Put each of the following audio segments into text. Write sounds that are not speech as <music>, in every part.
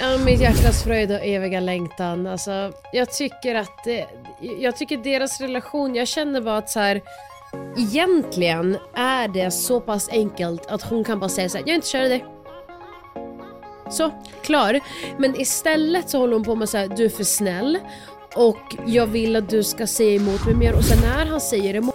Ja, mitt hjärtas fröjd och eviga längtan. Alltså, jag tycker att det, jag tycker deras relation, jag känner bara att så här. Egentligen är det så pass enkelt att hon kan bara säga så här, jag är inte kär i dig. Så, klar. Men istället så håller hon på med så här, du är för snäll och jag vill att du ska säga emot mig mer och sen när han säger emot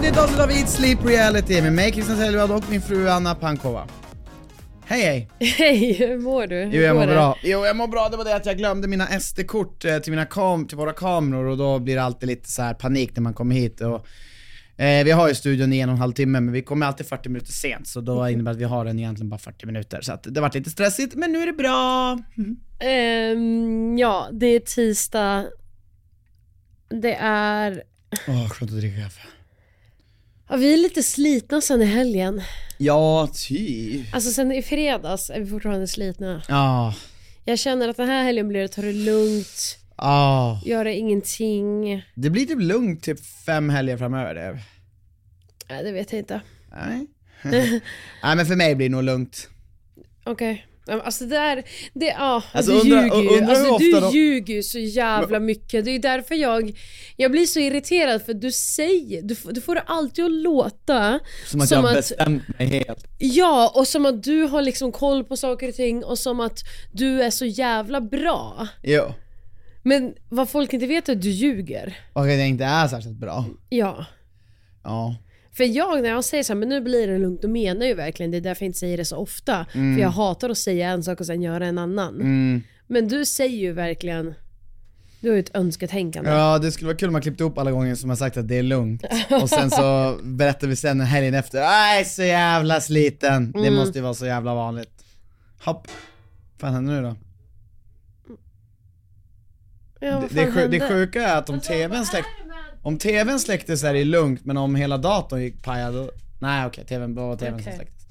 till ett nytt avsnitt av Eat Sleep Reality med mig Christian Selvad och min fru Anna Pankova. Hej hej! Hej, hur mår du? Hur Jo jag mår det? bra. Jo jag mår bra, det var det att jag glömde mina SD-kort eh, till, mina kam- till våra kameror och då blir det alltid lite så här panik när man kommer hit och eh, vi har ju studion i en och en halv timme men vi kommer alltid 40 minuter sent så då innebär det att vi har den egentligen bara 40 minuter så att det vart lite stressigt men nu är det bra. Mm. Ehm, ja, det är tisdag. Det är... Åh skönt att dricka kaffe. Ja, vi är lite slitna sen i helgen. Ja, ty. Alltså sen i fredags är vi fortfarande slitna. Ja, Jag känner att den här helgen blir det ta det lugnt, ja. göra ingenting. Det blir typ lugnt typ fem helger framöver det. Nej, det vet jag inte. Nej. <laughs> Nej men för mig blir det nog lugnt. Okej. Ja, men Alltså det där, det, ja, Alltså, du undrar- ljuger ju. Alltså du de- ljuger ju så jävla mycket. Det är därför jag, jag blir så irriterad för du säger, du, får- du får det alltid att låta Som att Som jag har bestämt mig helt. Ja, och som att du har liksom koll på saker och ting och som att du är så jävla bra. Jo. Men vad folk inte vet är att du ljuger. Och att jag inte är särskilt bra. Ja. Ja. För jag, när jag säger så här, men nu blir det lugnt, då menar jag ju verkligen det är därför jag inte säger det så ofta. För jag hatar att säga en sak och sen göra en annan. Mm. Men du säger ju verkligen, du har ju ett önsketänkande. Ja det skulle vara kul om man klippte upp alla gånger som har sagt att det är lugnt. <laughs> Och sen så berättar vi sen helgen efter, jag är så jävla sliten. Det Mm. måste ju vara så jävla vanligt. Hopp. Vad fan händer nu då? Ja, Det, det, fan sju- det sjuka är att om tvn släck, om tvn släcktes är det lugnt, men om hela datorn gick pajad då, nej okej, tvn, det var tvn som Okej. släcktes.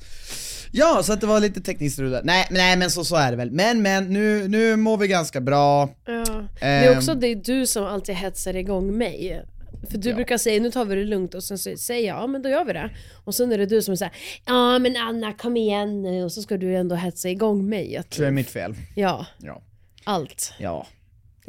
Ja, så att det var lite tekniskt strul. Nej, nej men så, så är det väl. Men men, nu, nu mår vi ganska bra. Ja. Det är Ehm. också det är du som alltid hetsar igång mig. För du Ja. brukar säga nu tar vi det lugnt och sen säger jag ja men då gör vi det. Och sen är det du som säger ja men Anna kom igen nu och så ska du ändå hetsa igång mig. Att, Så det är mitt fel. ja, Ja. allt. Ja.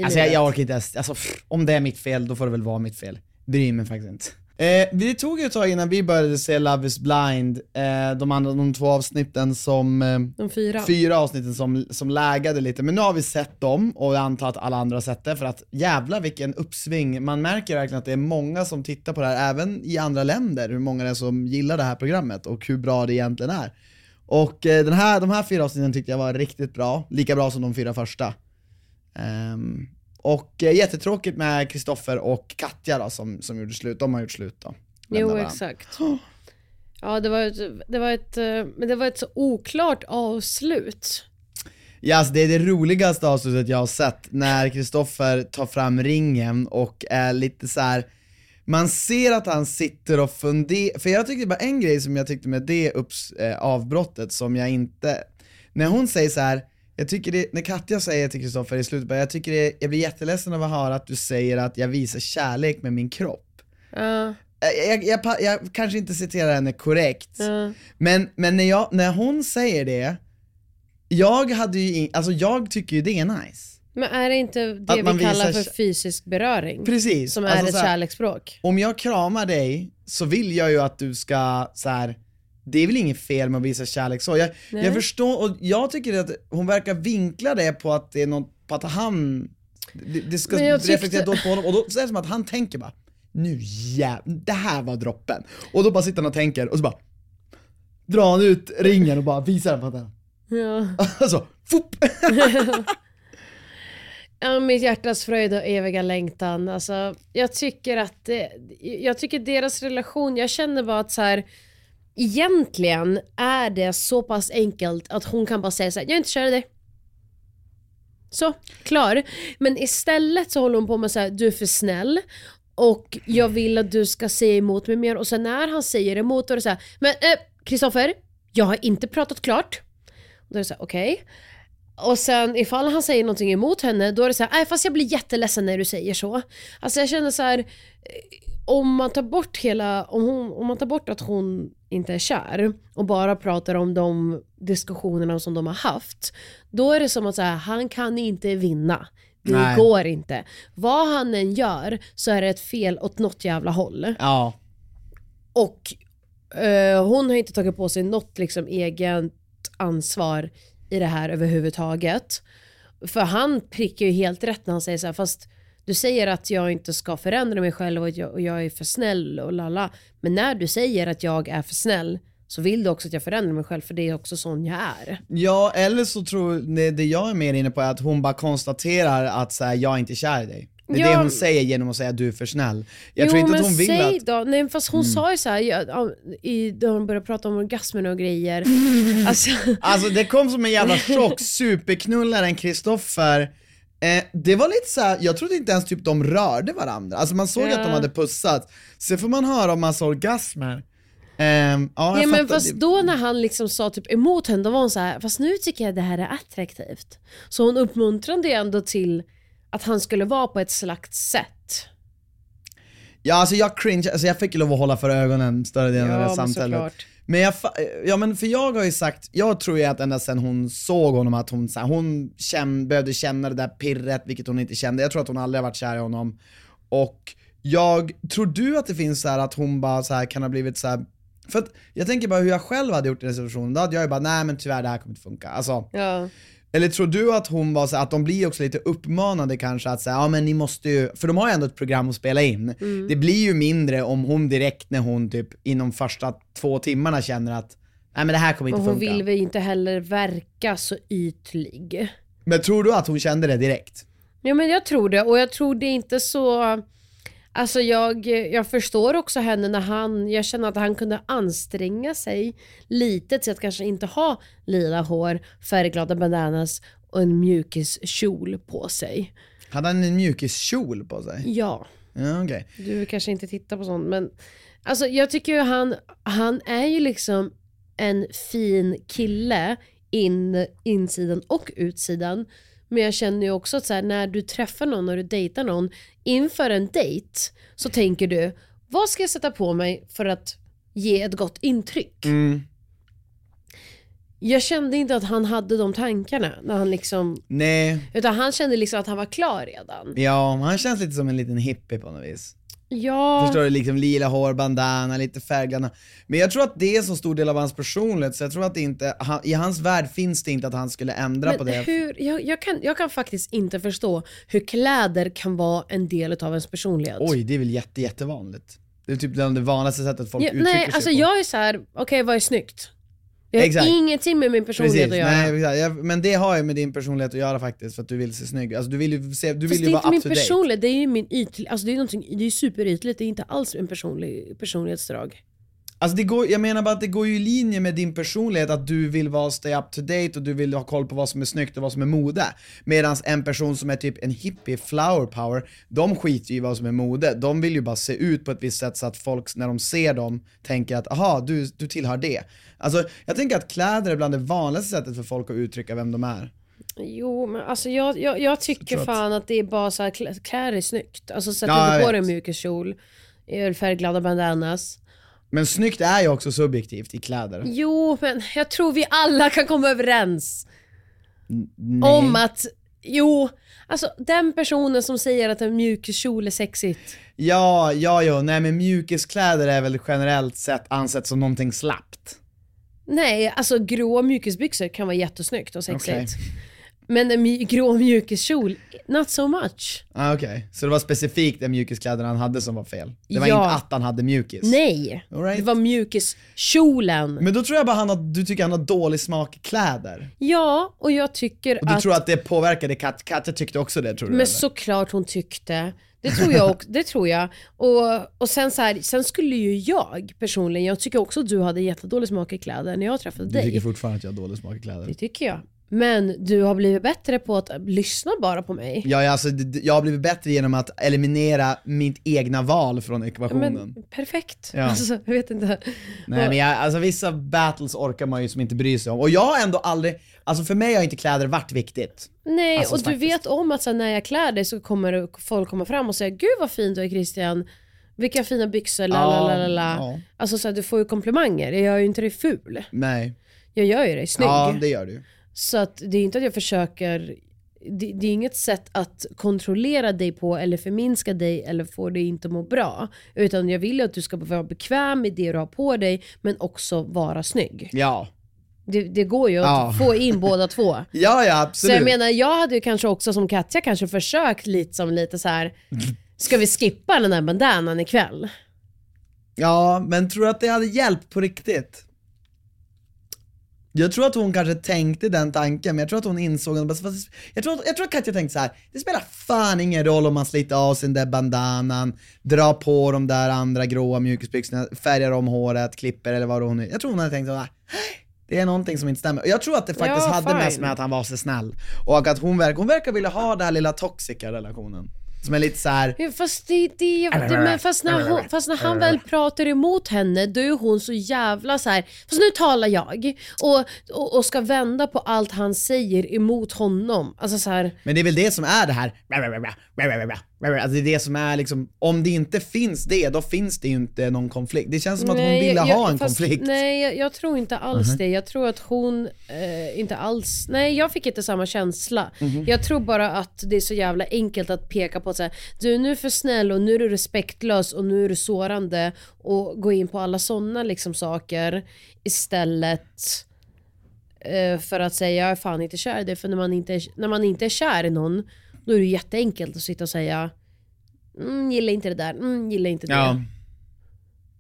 Alltså jag, jag orkar inte ens, alltså pff, om det är mitt fel, då får det väl vara mitt fel. Bryr mig faktiskt inte. Eh, det tog ju ett tag innan vi började se Love is blind, eh, de andra, de två avsnitten som, eh, De fyra. fyra avsnitten som, som lägade lite, men nu har vi sett dem och jag antar att alla andra har sett det för att jävla vilken uppsving, man märker verkligen att det är många som tittar på det här, även i andra länder, hur många det är som gillar det här programmet och hur bra det egentligen är. Och eh, den här, de här fyra avsnitten tyckte jag var riktigt bra, lika bra som de fyra första. Ehm, och eh, jättetråkigt med Kristoffer och Katja då som, som gjorde slut, de har gjort slut då. Jo Lämnar varandra. exakt. <gasps> Ja det var ett, det var ett, eh, men det var ett så oklart avslut. Ja, alltså det är det roligaste avslutet jag har sett, när Kristoffer tar fram ringen och är lite så här man ser att han sitter och funderar, för jag tyckte bara en grej som jag tyckte med det upps, eh, avbrottet som jag inte, när hon säger så här. Jag tycker det, när Katja säger till Kristoffer i slutet, jag tycker det, jag blir jätteledsen av att höra att du säger att jag visar kärlek med min kropp. Ja, Jag, jag, jag, jag kanske inte citerar henne korrekt, ja. men, men när, när hon säger det, jag hade ju in, alltså jag tycker ju det är nice. Men är det inte det Att vi kallar för fysisk beröring? Precis. Som är alltså ett så här, kärleksspråk? Om jag kramar dig så vill jag ju att du ska så här. Det är väl inget fel med att visa kärlek så. Jag, jag förstår, och jag tycker att hon verkar vinkla det på att det är något, på att han, det, det ska jag tyckte- reflektera dåligt på honom, och då så är det som att han tänker bara, nu jävlar, det här var droppen. Och då bara sitter han och tänker, och så bara, drar han ut ringen och bara visar den på henne. Ja. <laughs> Alltså, fupp! <laughs> Ja, mitt hjärtas fröjd och eviga längtan. Alltså, jag tycker att det, jag tycker deras relation, jag känner bara att så här, egentligen är det så pass enkelt att hon kan bara säga så här, jag är inte kär i dig. Så, klar. Men istället så håller hon på med så här, du är för snäll och jag vill att du ska säga emot mig mer och sen när han säger emot då är det så här, men eh, äh, jag har inte pratat klart. Och då är det så här, okej. Och sen ifall han säger någonting emot henne, då är det så här, nej fast jag blir jätteledsen när du säger så. Alltså jag känner så här, eh, om man tar bort hela, om, hon, om man tar bort att hon inte är kär och bara pratar om de diskussionerna som de har haft, då är det som att här, han kan inte vinna. Det Nej. går inte. Vad han än gör så är det ett fel åt något jävla håll. Ja, Och eh, hon har inte tagit på sig något liksom eget ansvar i det här överhuvudtaget. För han prickar ju helt rätt när han säger så här, fast du säger att jag inte ska förändra mig själv och att jag, och jag är för snäll och lalla. Men när du säger att jag är för snäll så vill du också att jag förändrar mig själv för det är också sån jag är. Ja, eller så tror det, det jag är mer inne på är att hon bara konstaterar att så här, jag är inte kär i dig. Det är Ja. det hon säger genom att säga du är för snäll. Jag jo tror inte men att hon vill säg att... Mm. då, nej fast hon sa ju såhär, ja, ja, i, då hon började prata om orgasmer och grejer. <laughs> alltså, Alltså det kom som en jävla chock, superknullaren Kristoffer eh, Det var lite så här, jag trodde inte ens typ de rörde varandra, alltså man såg Ja. att de hade pussat, sen får man höra om massa orgasmer. Ehm, ja, Ja men fast då när han liksom sa typ emot henne, då var hon så här, fast nu tycker jag det här är attraktivt. Så hon uppmuntrade ju ändå till att han skulle vara på ett slags sätt. Ja alltså jag cringe, alltså jag fick ju lov att hålla för ögonen större delen av det samtalet. såklart. Men jag, ja men för jag har ju sagt, jag tror ju att ända sen hon såg honom att hon, så här, hon känn, behövde känna det där pirret, vilket hon inte kände. Jag tror att hon aldrig har varit kär i honom. Och jag, tror du att det finns så här att hon bara så här kan ha blivit så här. För att jag tänker bara hur jag själv hade gjort i den situationen, då hade jag ju bara nej men tyvärr det här kommer inte funka. Alltså, Ja eller tror du att hon var så att de blir också lite uppmanade kanske att säga, ja men ni måste ju, för de har ju ändå ett program att spela in. Mm. Det blir ju mindre om hon direkt när hon typ inom första två timmarna känner att, nej men det här kommer Och inte hon funka. vill väl inte heller verka så ytlig. Men tror du att hon kände det direkt? Ja men jag tror det och jag tror det är inte så Alltså jag, jag förstår också henne när han, jag känner att han kunde anstränga sig lite till att kanske inte ha lila hår, färgglada bananas och en mjukiskjol på sig. Hade han en mjukiskjol på sig? Ja, Ja okej. du kanske inte tittar på sånt men alltså jag tycker ju han, han är ju liksom en fin kille in, insidan och utsidan. Men jag känner ju också att så här, när du träffar någon och du dejtar någon, inför en dejt så tänker du, vad ska jag sätta på mig för att ge ett gott intryck? Mm. Jag kände inte att han hade de tankarna när han liksom, Nej, utan han kände liksom att han var klar redan. ja han känns lite som en liten hippie på något vis. Ja, Förstår du? Liksom lila hår, bandana, lite färgglada. Men jag tror att det är så stor del av hans personlighet, så jag tror att det inte, han, i hans värld finns det inte att han skulle ändra på men det. hur, jag, jag, kan, jag kan faktiskt inte förstå hur kläder kan vara en del av ens personlighet. Oj, det är väl jätte, jättevanligt. Det är typ det vanligaste sättet folk Ja, uttrycker nej, sig alltså på. jag är så här: okej vad är snyggt? Det har Exakt. ingenting med min personlighet Precis, att göra. nej, exakt. Jag, men det har ju med din personlighet att göra faktiskt, för att du vill se snygg Alltså du vill ju, se, du Fast vill det ju är vara inte min up to date. personlighet, det är ju min ytlig, alltså det är, det är superytligt, det är inte alls en personlig, personlighetsdrag. Alltså det går, jag menar bara att det går ju i linje med din personlighet att du vill vara stay up to date och du vill ha koll på vad som är snyggt och vad som är mode. Medan en person som är typ en hippie, flower power, de skiter ju i vad som är mode. De vill ju bara se ut på ett visst sätt så att folk när de ser dem tänker att aha, du, du tillhör det. Alltså jag tänker att kläder är bland det vanligaste sättet för folk att uttrycka vem de är. Jo men alltså jag, jag, jag tycker att- fan att det är bara så här, klä- kläder är snyggt. Alltså sätter Ja, du jag på dig en mjukiskjol, är färgglada bandanas. Men snyggt är ju också subjektivt i kläder. Jo men jag tror vi alla kan komma överens Nej. om att, jo, alltså den personen som säger att en mjukiskjol är sexigt. Ja, ja, ja, nej men mjukiskläder är väl generellt sett ansett som någonting slappt. Nej, alltså grå mjukisbyxor kan vara jättesnyggt och sexigt. Okej. Men en mj- grå mjukiskjol, not so much. Ah, Okej, så det var specifikt den mjukiskläderna han hade som var fel? Det var Ja. inte att han hade mjukis? Nej, right. det var mjukiskjolen. Men då tror jag bara han har, du tycker han har dålig smak i kläder. Ja, och jag tycker Och du att... tror att det påverkade Kat, Katja tyckte också det tror du? Men eller? såklart hon tyckte. Det tror jag också. Det tror jag. Och, och sen, så här, sen skulle ju jag personligen, jag tycker också att du hade jättedålig smak i kläder när jag träffade Du dig. tycker fortfarande att jag har dålig smak i kläder? Det tycker jag. Men du har blivit bättre på att lyssna bara på mig. Ja, alltså, jag har blivit bättre genom att eliminera mitt egna val från ekvationen. Men perfekt. Ja. <laughs> Alltså, jag vet inte. Nej men jag, alltså vissa battles orkar man ju som inte bryr sig om. Och jag har ändå aldrig, alltså för mig har inte kläder varit viktigt. Nej, Alltså, och du faktiskt. vet om att så när jag klär dig så kommer folk komma fram och säga Gud vad fin du är Christian. Vilka fina byxor, la la la la. Alltså så här, du får ju komplimanger. Jag gör ju inte dig ful. Nej. Jag gör ju dig snygg. Ja, det gör du. Så att det är inte att jag försöker, det, det är inget sätt att kontrollera dig på eller förminska dig eller få dig inte må bra. Utan jag vill ju att du ska vara bekväm i det du har på dig men också vara snygg. Ja. Det, det går ju att Ja. få in båda två. <laughs> Ja, ja Så absolut. jag menar, jag hade ju kanske också som Katja kanske försökt lite som lite så här. ska vi skippa den här bandanan ikväll? Ja, men tror du att det hade hjälpt på riktigt? Jag tror att hon kanske tänkte den tanken, men jag tror att hon insåg att, fast- jag tror, jag tror att Katja tänkte så här. det spelar fan ingen roll om man sliter av sig den där bandanan, drar på de där andra gråa mjukisbyxorna, färgar om håret, klipper eller vad hon Jag tror hon hade tänkt så här. Det är någonting som inte stämmer. Och jag tror att det faktiskt Ja, hade fine. mest med att han var så snäll. Och att hon, verkar, hon verkar vilja ha den här lilla toxica relationen. Som är lite så här. Ja, fast, det, det, det, men fast, när hon, fast när han väl pratar emot henne då är hon så jävla så här. fast nu talar jag och, och, och ska vända på allt han säger emot honom. Alltså så här, Men det är väl det som är det här, alltså det är det som är liksom, om det inte finns det, då finns det ju inte någon konflikt. Det känns som att hon ville jag- ha en fast, konflikt. Mhm. Nej, jag, jag tror inte alls det. Jag tror att hon eh, inte alls... Nej, jag fick inte samma känsla. Mhm. Jag tror bara att det är så jävla enkelt att peka på att säga du nu är för snäll och nu är du respektlös och nu är du sårande och gå in på alla sådana liksom saker istället eh, för att säga jag är fan inte kär i dig. För när man inte, är, när man inte är kär i någon då är det jätteenkelt att sitta och säga mm, gillar inte det där, mm, gillar inte det. Ja.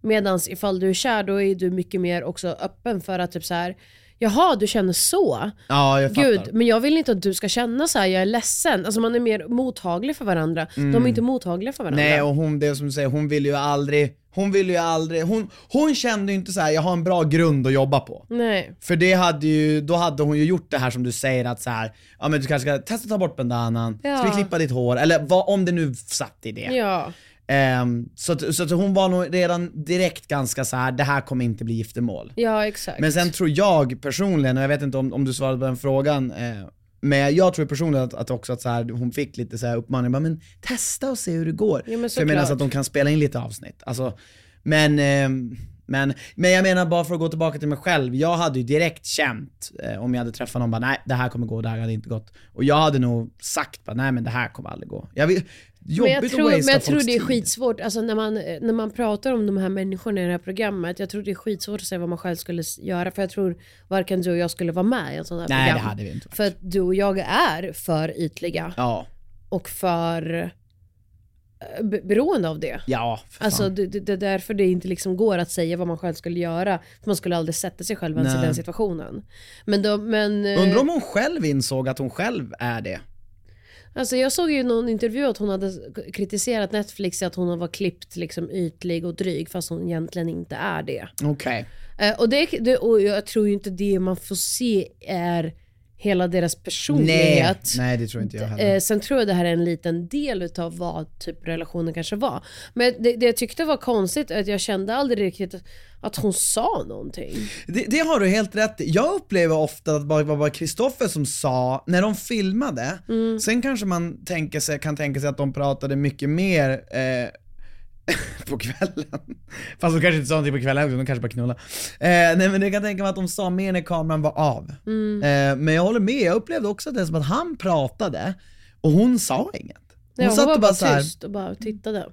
Medans ifall du är kär då är du mycket mer också öppen för att typ så här. Jaha, du känner så? ja, jag fattar. Gud, men jag vill inte att du ska känna så här. jag är ledsen. Alltså man är mer mottaglig för varandra. De är inte mottagliga för varandra. Mm. Nej och hon, det är som du säger, hon vill ju aldrig, hon vill ju aldrig, hon, hon kände ju inte så här: jag har en bra grund att jobba på. Nej. För det hade ju, då hade hon ju gjort det här som du säger att så här, ja men du kanske ska testa ta bort bandanan, ska Ja. vi klippa ditt hår? Eller vad, om det nu satt i det. Ja. Ehm, så att, så att hon var nog redan direkt ganska så här: det här kommer inte bli giftermål. Ja, exakt. Men sen tror jag personligen, och jag vet inte om, om du svarade på den frågan, eh, men jag tror personligen att, att också att så här, hon fick lite så här uppmaning, bara, men testa och se hur det går. Ja, men För jag menar så att de kan spela in lite avsnitt. Alltså, men, eh, men, men jag menar bara för att gå tillbaka till mig själv, jag hade ju direkt känt eh, om jag hade träffat någon bara nej det här kommer gå, det här hade inte gått. Och jag hade nog sagt bara nej men det här kommer aldrig gå. Jag vill, men jobbigt jag tror, att men jag tror det är skitsvårt, alltså när man, när man pratar om de här människorna i det här programmet, jag tror det är skitsvårt att säga vad man själv skulle göra, för jag tror varken du och jag skulle vara med i en sån här Nej det program. hade vi inte. För att du och jag är för ytliga Ja, och för eh, be- beroende av det. ja för Alltså fan. det, det, det är därför det inte liksom går att säga vad man själv skulle göra. För man skulle aldrig sätta sig själv ens i den situationen. Men, då, men eh, Undrar om hon själv insåg att hon själv är det? Alltså jag såg ju någon intervju att hon hade kritiserat Netflix att hon var klippt liksom ytlig och dryg fast hon egentligen inte är det. Okej. Eh, och, det, det och jag tror ju inte det man får se är hela deras Nej, personlighet. nej det tror inte jag heller. Eh, sen tror jag det här är en liten del utav vad typ relationen kanske var. Men det, det jag tyckte var konstigt är att jag kände aldrig riktigt att hon sa någonting. Det, det har du helt rätt i. Jag upplever ofta att det var bara Kristoffer som sa, när de filmade, Mm. sen kanske man tänker sig, kan tänka sig att de pratade mycket mer eh, <laughs> på kvällen. Fast de kanske inte sa någonting på kvällen, de kanske bara knullade. Eh, nej men jag kan tänka mig att de sa mer när kameran var av. Mm. Eh, men jag håller med, jag upplevde också att det är som att han pratade och hon sa inget. Hon Ja, hon satt var och bara bara såhär, tyst och bara tittade.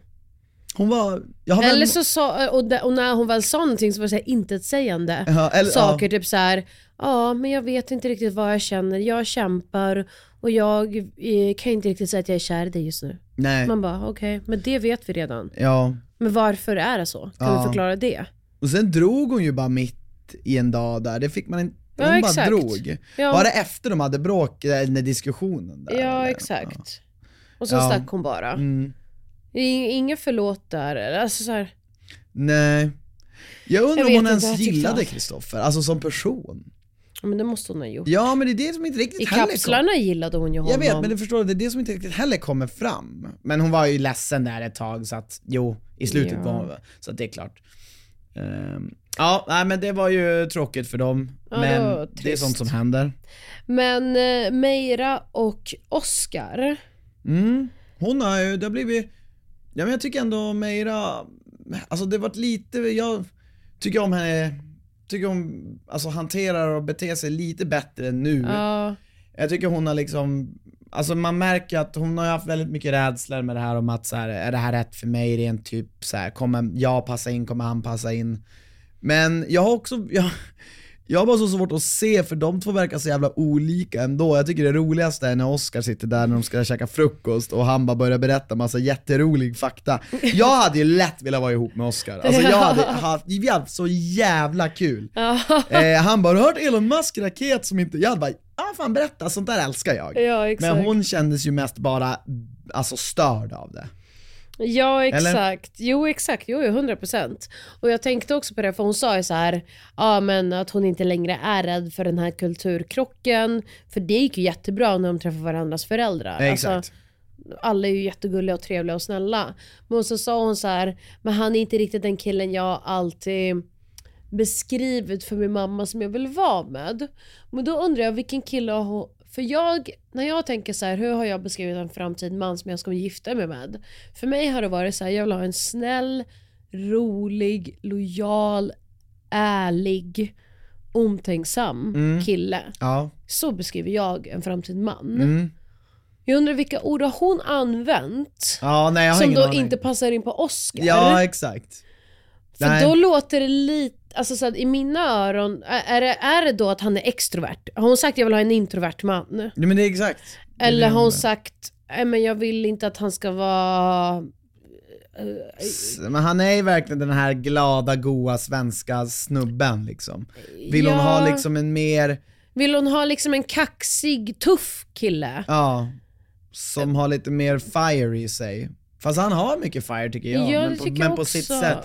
hon var, jag har väl- Eller så sa, och, det- och när hon väl sa någonting så var det så här intetsägande Ja, eller- saker. Typ så här, ja men jag vet inte riktigt vad jag känner, jag kämpar och jag eh, kan inte riktigt säga att jag är kär i dig just nu. nej, Man bara okej, men det vet vi redan. ja. Men varför är det så? Kan Ja. du förklara det? Och sen drog hon ju bara mitt i en dag där, det fick man inte, Ja, hon bara exakt. drog. Ja. Var det efter de hade bråk, eh, den där diskussionen där? Ja eller? exakt. Och så Ja. stack hon bara. Mm. Inget förlåt där. eller? Alltså så här, Nej. Jag undrar Jag om vet hon inte, ens jag tyckte gillade Kristoffer, alltså som person. Men det måste hon ha gjort. Ja men det är det som inte riktigt I heller kapslarna gillade hon ju kom. honom. Jag vet, men du förstår, det är det som inte riktigt heller kommer fram. Men hon var ju ledsen där ett tag så att, jo, i slutet Ja. var hon så att det är klart. Ehm, ja, nej men det var ju tråkigt för dem. Ja, det men var det är sånt som händer. Men eh, Meira och Oscar. Mm. Hon har ju, det har blivit, ja men jag tycker ändå Meira, alltså det varit lite, jag tycker om henne, tycker hon alltså hanterar och beter sig lite bättre nu. Ja, Jag tycker hon har liksom, alltså man märker att hon har haft väldigt mycket rädslor med det här om att så här, är det här rätt för mig rent typ så här, kommer jag passa in, kommer han passa in? Men jag har också, jag, jag har bara så svårt att se för de två verkar så jävla olika ändå. Jag tycker det roligaste är när Oscar sitter där när de ska käka frukost och han bara börjar berätta massa jätterolig fakta. Jag hade ju lätt velat vara ihop med Oscar. Alltså jag hade haft, vi hade haft så jävla kul. Eh, han bara, har hört Elon Musk raket som inte, jag hade bara, ja fan berätta, sånt där älskar jag. ja. Men hon kändes ju mest bara, alltså störd av det. Ja Eller? exakt, jo exakt, jo jo, 100% Och jag tänkte också på det för hon sa ju så här, ja men att hon inte längre är rädd för den här kulturkrocken För det gick ju jättebra när de träffade varandras föräldrar Exakt. Alltså, alla är ju jättegulliga och trevliga och snälla Men så sa hon så här, men han är inte riktigt den killen jag alltid beskrivit för min mamma som jag vill vara med. Men då undrar jag vilken kille. För jag, när jag tänker så här, hur har jag beskrivit en framtid man som jag ska gifta mig med? För mig har det varit så här, jag vill ha en snäll, rolig, lojal, ärlig, omtänksam kille. Ja. Så beskriver jag en framtid man. Mm. Jag undrar vilka ord har hon använt Ja, nej som då aning. inte passar in på Oscar? Ja, exakt. För Nej. då låter det lite, alltså så att i mina öron, är det, är det då att han är extrovert? Har hon sagt jag vill ha en introvert man? Nej men det är exakt. Det är Eller har hon sagt, nej men jag vill inte att han ska vara... S- Men han är ju verkligen den här glada, goa svenska snubben liksom. Vill hon Ja. ha liksom en mer, Vill hon ha liksom en kaxig, tuff kille? ja, som har lite mer fire i sig. Fast han har mycket fire tycker jag, Ja, men, på, men på sitt sätt.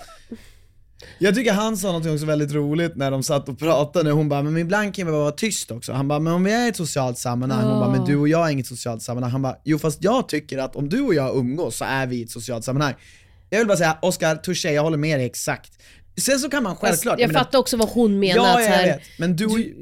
Jag tycker han sa något också väldigt roligt när de satt och pratade, hon bara, men ibland kan vi bara vara tyst också. Han bara, men om vi är i ett socialt sammanhang, hon bara, men du och jag är inget socialt sammanhang. Han bara, jo fast jag tycker att om du och jag umgås så är vi i ett socialt sammanhang. Jag vill bara säga, Oscar, touché, jag håller med dig exakt. Sen så kan man självklart, jag menar- fattar också vad hon menar. Ja, jag här, vet. Men du, Du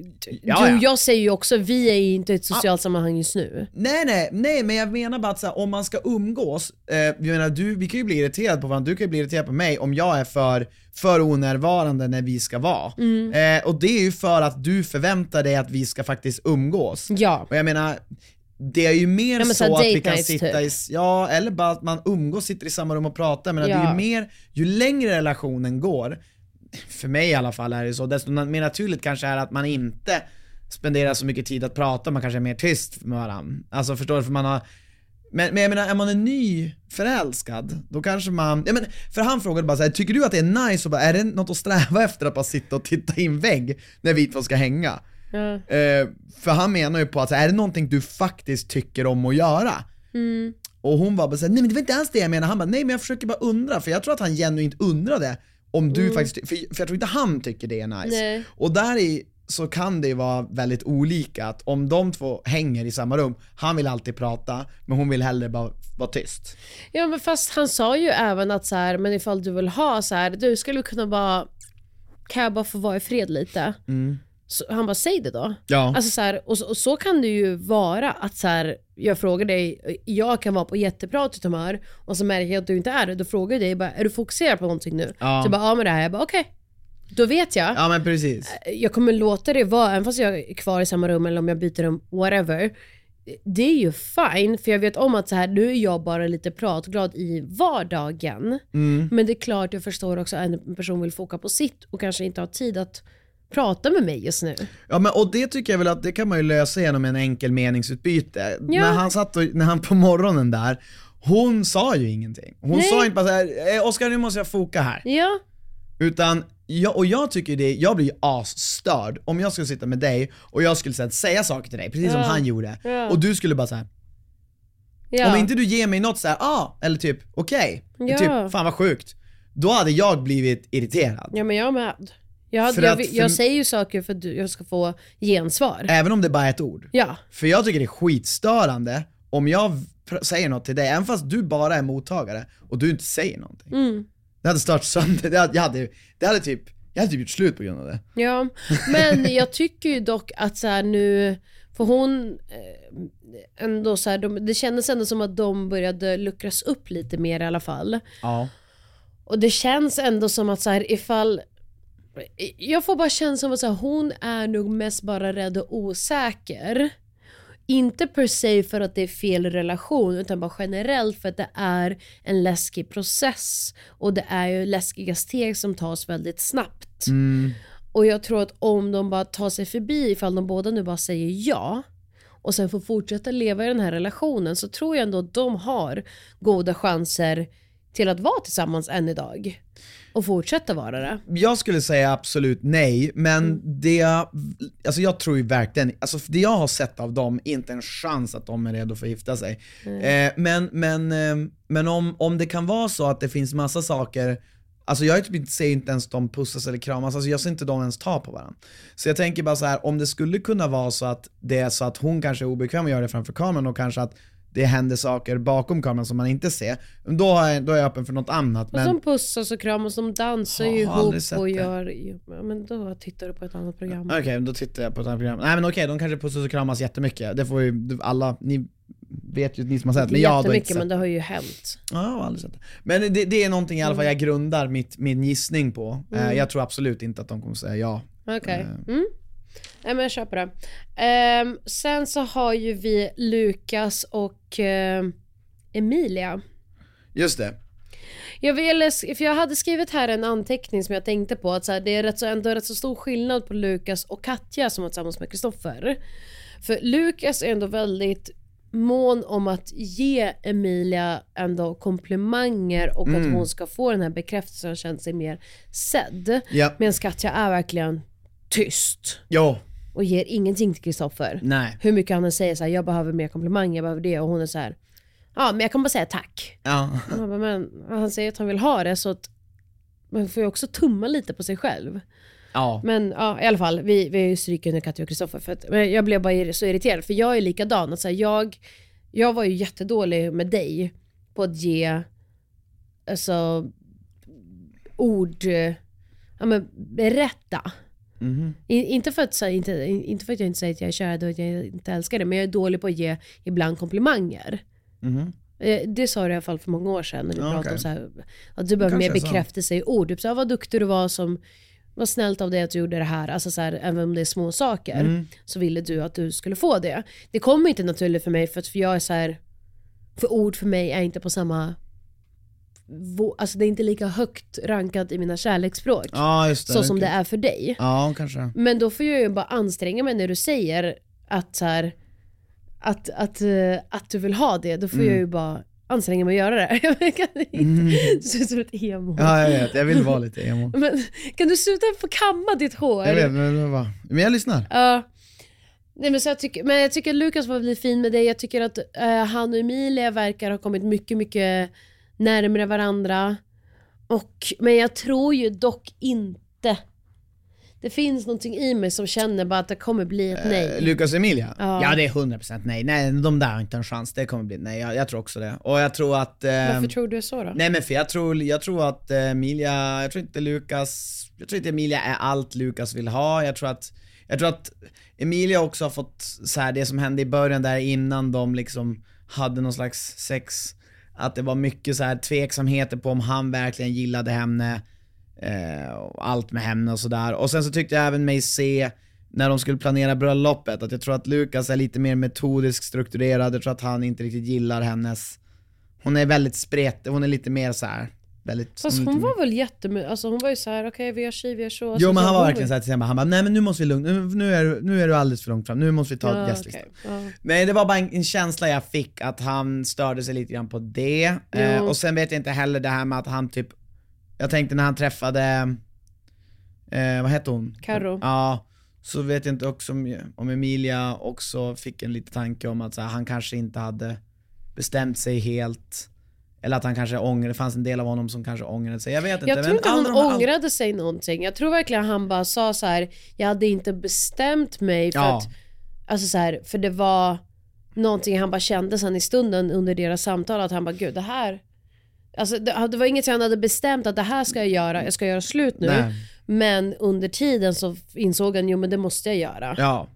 ja, och ja. jag säger ju också, vi är ju inte i ett socialt sammanhang just nu. Nej nej, nej men jag menar bara att här, om man ska umgås, eh, jag menar du, vi kan ju bli irriterade på varandra, du kan ju bli irriterad på mig om jag är för, för onärvarande när vi ska vara. Mm. Eh, och det är ju för att du förväntar dig att vi ska faktiskt umgås. Ja. Och jag menar, det är ju mer Ja, så så att vi kan sitta typ. i, ja eller bara att man umgås, sitter i samma rum och pratar, men det är Ja. ju mer, ju längre relationen går, för mig i alla fall är det så, desto mer naturligt kanske är att man inte spenderar så mycket tid att prata, man kanske är mer tyst med varandra. Alltså förstår du? För man har men, men jag menar, är man en ny förälskad, då kanske man, ja men, för han frågade bara så här, tycker du att det är nice och bara, är det något att sträva <laughs> efter att bara sitta och titta i en vägg när vi två ska hänga? Eh, för han menar ju på att, så är det någonting du faktiskt tycker om att göra? Och hon var bara såhär, nej men det var inte alls det jag menade. Han bara, nej men jag försöker bara undra, för jag tror att han genuint undrade om du faktiskt, för, för jag tror inte han tycker det är nice. Nej. Och där i så kan det ju vara väldigt olika, att om de två hänger i samma rum, han vill alltid prata, men hon vill hellre bara vara tyst. Ja men fast han sa ju även att så här, men ifall du vill ha så här, du skulle kunna bara, kan jag bara få vara i fred lite? Så han bara, säg det då. Ja. Alltså så här, och, så- och så kan det ju vara att så här, jag frågar dig, jag kan vara på jättepratigt humör och så märker jag att du inte är det. Då frågar jag dig, bara, är du fokuserad på någonting nu? Ja. Så jag bara, ja med det här. Jag bara, okej. Då vet jag. Ja men precis. Jag kommer låta det vara, även fast jag är kvar i samma rum eller om jag byter rum, whatever. Det är ju fine, för jag vet om att så här, nu är jag bara lite pratglad i vardagen. Mm. Men det är klart, jag förstår också att en person vill foka på sitt och kanske inte har tid att prata med mig just nu. Ja men och det tycker jag väl att det kan man ju lösa genom en enkel meningsutbyte. Ja. När han satt och, när han på morgonen där, hon sa ju ingenting. Hon Nej. sa inte bara såhär, eh, Oskar nu måste jag foka här. Ja, Utan, jag, och jag tycker det, jag blir ju asstörd om jag skulle sitta med dig och jag skulle här, säga saker till dig, precis som Ja. han gjorde. Ja. Och du skulle bara såhär, ja. om inte du ger mig något såhär, ah, eller typ okej, Ja. typ fan vad sjukt. Då hade jag blivit irriterad. ja men jag med. Jag, För jag, att för- jag säger ju saker för att du- jag ska få gensvar. Även om det bara är ett ord. Ja. För jag tycker det är skitstörande om jag säger något till dig, även fast du bara är mottagare och du inte säger någonting. Mm. Det hade stört sönder, det hade, jag hade, det hade typ, jag hade typ gjort slut på grund av det. Ja, men jag tycker ju dock att så nu, för hon eh, ändå så här, de, det kändes ändå som att de började luckras upp lite mer i alla fall. Ja. Och det känns ändå som att så här, ifall jag får bara känslan av att så här, hon är nog mest bara rädd och osäker. Inte per se för att det är fel relation utan bara generellt för att det är en läskig process och det är ju läskiga steg som tas väldigt snabbt. Och jag tror att om de bara tar sig förbi ifall de båda nu bara säger ja och sen får fortsätta leva i den här relationen så tror jag ändå att de har goda chanser till att vara tillsammans än idag. Och fortsätta vara det. Jag skulle säga absolut nej, men Mm. det, alltså jag tror ju verkligen, alltså det jag har sett av dem, inte en chans att de är redo för att gifta sig. Eh, men men, eh, men om, om det kan vara så att det finns massa saker, alltså jag typ inte, ser inte ens de pussas eller kramas, alltså jag ser inte dem ens ta på varandra. Så jag tänker bara så här, om det skulle kunna vara så att det är så att hon kanske är obekväm att göra det framför kameran och kanske att det händer saker bakom kameran som man inte ser, då är jag, då är jag öppen för något annat. Och Men, de pussas och kramas, de dansar ju ihop och det. gör... Ja, men då tittar du på ett annat program. Okej, då tittar jag på ett annat program. Nej men okej, de kanske pussas och kramas jättemycket. Det får ju alla, ni vet ju ni som har sett, men jag har inte sett. men det har ju hänt. Ja, jag har aldrig sett det. Men det, det är någonting i alla fall jag grundar mitt, min gissning på. Eh, jag tror absolut inte att de kommer säga ja. Okej. Eh. Mm. Nej men jag köper det. Ehm, sen så har ju vi Lukas och ehm, Emilia. Just det. Jag, ville, för jag hade skrivit här en anteckning som jag tänkte på att så här, det är rätt så, ändå rätt så stor skillnad på Lukas och Katja som var tillsammans med Kristoffer. För Lukas är ändå väldigt mån om att ge Emilia ändå komplimanger och att hon ska få den här bekräftelsen och känna sig mer sedd. Ja. Medan Katja är verkligen tyst Jo. och ger ingenting till Kristoffer. Nej. Hur mycket han än säger så här, jag behöver mer komplimanger, jag behöver det och hon är så här, ja men jag kan bara säga tack. Ja. Man bara, men han säger att han vill ha det så att man får ju också tumma lite på sig själv. Ja. Men ja, i alla fall, vi, vi stryker under Katja och Kristoffer för att men jag blev bara så irriterad för jag är likadan. Att så här, jag, jag var ju jättedålig med dig på att ge alltså, ord, ja men berätta. Mhm. I, inte, för att, så inte, inte för att jag inte säger att jag är kär och att jag inte älskar det, men jag är dålig på att ge ibland komplimanger. Eh, Det sa du i alla fall för många år sedan när vi pratade okej. om så här, att du behöver mer bekräftelse i ord. Typ så här, vad duktig du var som vad snällt av dig att du gjorde det här. Alltså så här, även om det är små saker Mm. så ville du att du skulle få det. Det kommer inte naturligt för mig för att för jag är så här, för ord för mig är inte på samma Alltså det är inte lika högt rankat i mina kärleksspråk. Ja, just det. så som det är för dig. Ja, kanske. Men då får jag ju bara anstränga mig när du säger att så här, att, att, eh, att du vill ha det. Då får Mm. jag ju bara anstränga mig att göra det. <laughs> Inte, Du ser ut som ett emo. Ja, jag vet. Jag vill vara lite emo. Men, kan du sluta få kamma ditt hår? Jag vet, men, men jag lyssnar. Ja. Nej, men, så jag tycker, men jag tycker att Lukas var väldigt fin med det. Jag tycker att eh, han och Emilia verkar ha kommit mycket, mycket närmare varandra. Och, men jag tror ju dock inte det finns någonting i mig som känner bara att det kommer bli ett nej. Eh, Lukas Emilia? Ja. Ja. det är 100% nej. Nej, de där har inte en chans. Det kommer bli ett nej. Jag, jag tror också det. Och jag tror att... Eh, Varför tror du så då? Nej men för jag tror, jag tror att eh, Emilia, jag tror inte Lukas, jag tror inte Emilia är allt Lukas vill ha. Jag tror att, jag tror att Emilia också har fått så här det som hände i början där innan de liksom hade någon slags sex, att det var mycket så här tveksamheter på om han verkligen gillade henne, eh, och allt med henne och sådär. Och sen så tyckte jag även mig se, när de skulle planera bröllopet, att jag tror att Lukas är lite mer metodiskt strukturerad, jag tror att han inte riktigt gillar hennes hon är väldigt spretig, hon är lite mer så här. Väldigt, Fast hon var väl jättemycket, alltså hon var ju så här: okej vi gör si, vi gör så. Alltså, Jo men så han var verkligen såhär till exempel, han bara nej men nu måste vi lugna, nu, nu, är, du- nu är du alldeles för långt fram, nu måste vi ta Ja, gästlista. okej, ja. Nej det var bara en, en känsla jag fick att han störde sig lite grann på det. Eh, och sen vet jag inte heller det här med att han typ, jag tänkte när han träffade, eh, vad hette hon? Karo. Ja, så vet jag inte också om, om Emilia också fick en liten tanke om att så här, han kanske inte hade bestämt sig helt, eller att han kanske ångrade, det fanns en del av honom som kanske ångrade sig, jag vet inte. Jag tror inte han här- ångrade sig någonting. Jag tror verkligen han bara sa så här: jag hade inte bestämt mig för Ja. att, alltså så här, för det var någonting han bara kände sen i stunden under deras samtal att han bara gud det här, alltså det, det var inget han hade bestämt att det här ska jag göra, jag ska göra slut nu. Nej. Men under tiden så insåg han, jo men det måste jag göra. Ja.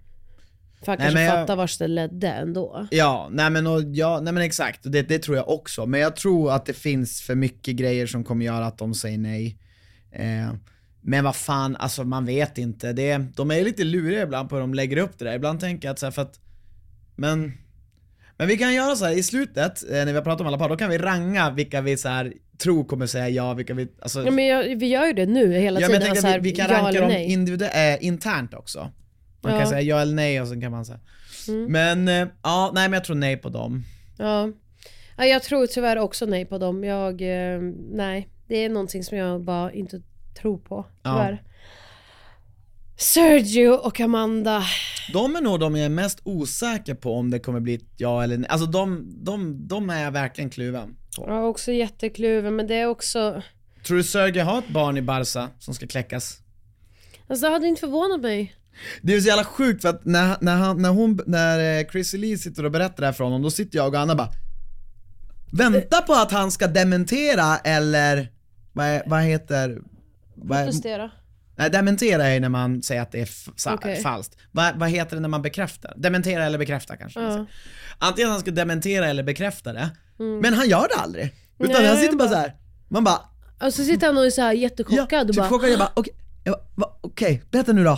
För han Nej, kanske men jag- fattar vart det ledde ändå. Ja, nej men, och, ja, nej men exakt, det, det tror jag också. Men jag tror att det finns för mycket grejer som kommer göra att de säger nej. Eh, men vad fan, alltså man vet inte. Det, de är lite luriga ibland på hur de lägger upp det där. Ibland tänker jag att så här, för att, men, men vi kan göra så här i slutet, eh, när vi har pratat om alla par, då kan vi ranga vilka vi så här, tror kommer säga ja, vilka vi, alltså, Ja, men jag, vi gör ju det nu hela Ja, men jag tiden. tänker så att vi, vi kan ja ranka dem nej. individuellt, äh, internt också. Man Ja. kan säga ja eller nej och sen kan man säga. Mm. Men, eh, ja, nej men jag tror nej på dem. Ja. ja, jag tror tyvärr också nej på dem. Jag, eh, nej, det är någonting som jag bara inte tror på, Ja. tyvärr. Sergio och Amanda. De är nog de jag är mest osäker på om det kommer bli ett ja eller nej. Alltså de, de, de är jag verkligen kluven på. Jag är också jättekluven men det är också, Tror du Sergej har ett barn i Barca som ska kläckas? alltså det hade inte förvånat mig. Det är så jävla sjukt för att när, när, han, när, hon, när eh, Chrissy Lee sitter och berättar det här för honom, då sitter jag och Anna bara Vänta på att han ska dementera eller, vad, vad heter, vad, Protestera. nej dementera är när man säger att det är Okej. falskt. Vad, vad heter det när man bekräftar? Dementera eller bekräfta kanske Ja. säger. Antingen han ska dementera eller bekräfta det, men han gör det aldrig. Utan Nej, han sitter bara bara- så här. man bara Och så sitter han och är så här jättechockad ja, och typ bara chockad, jag bara okej, okej, berätta nu då.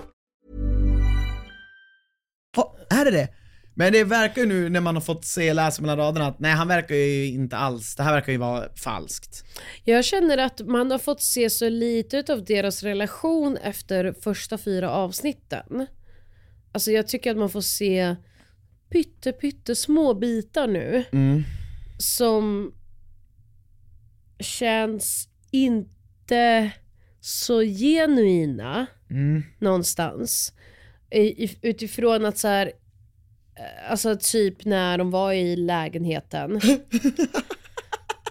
Ha, är det det? Men det verkar ju nu när man har fått se, läsa mellan raderna att nej han verkar ju inte alls, det här verkar ju vara falskt. Jag känner att man har fått se så lite av deras relation efter första fyra avsnitten. Alltså jag tycker att man får se pytte pytte små bitar nu. Som känns inte så genuina någonstans. Utifrån att så här, eh, alltså typ när de var i lägenheten. <laughs>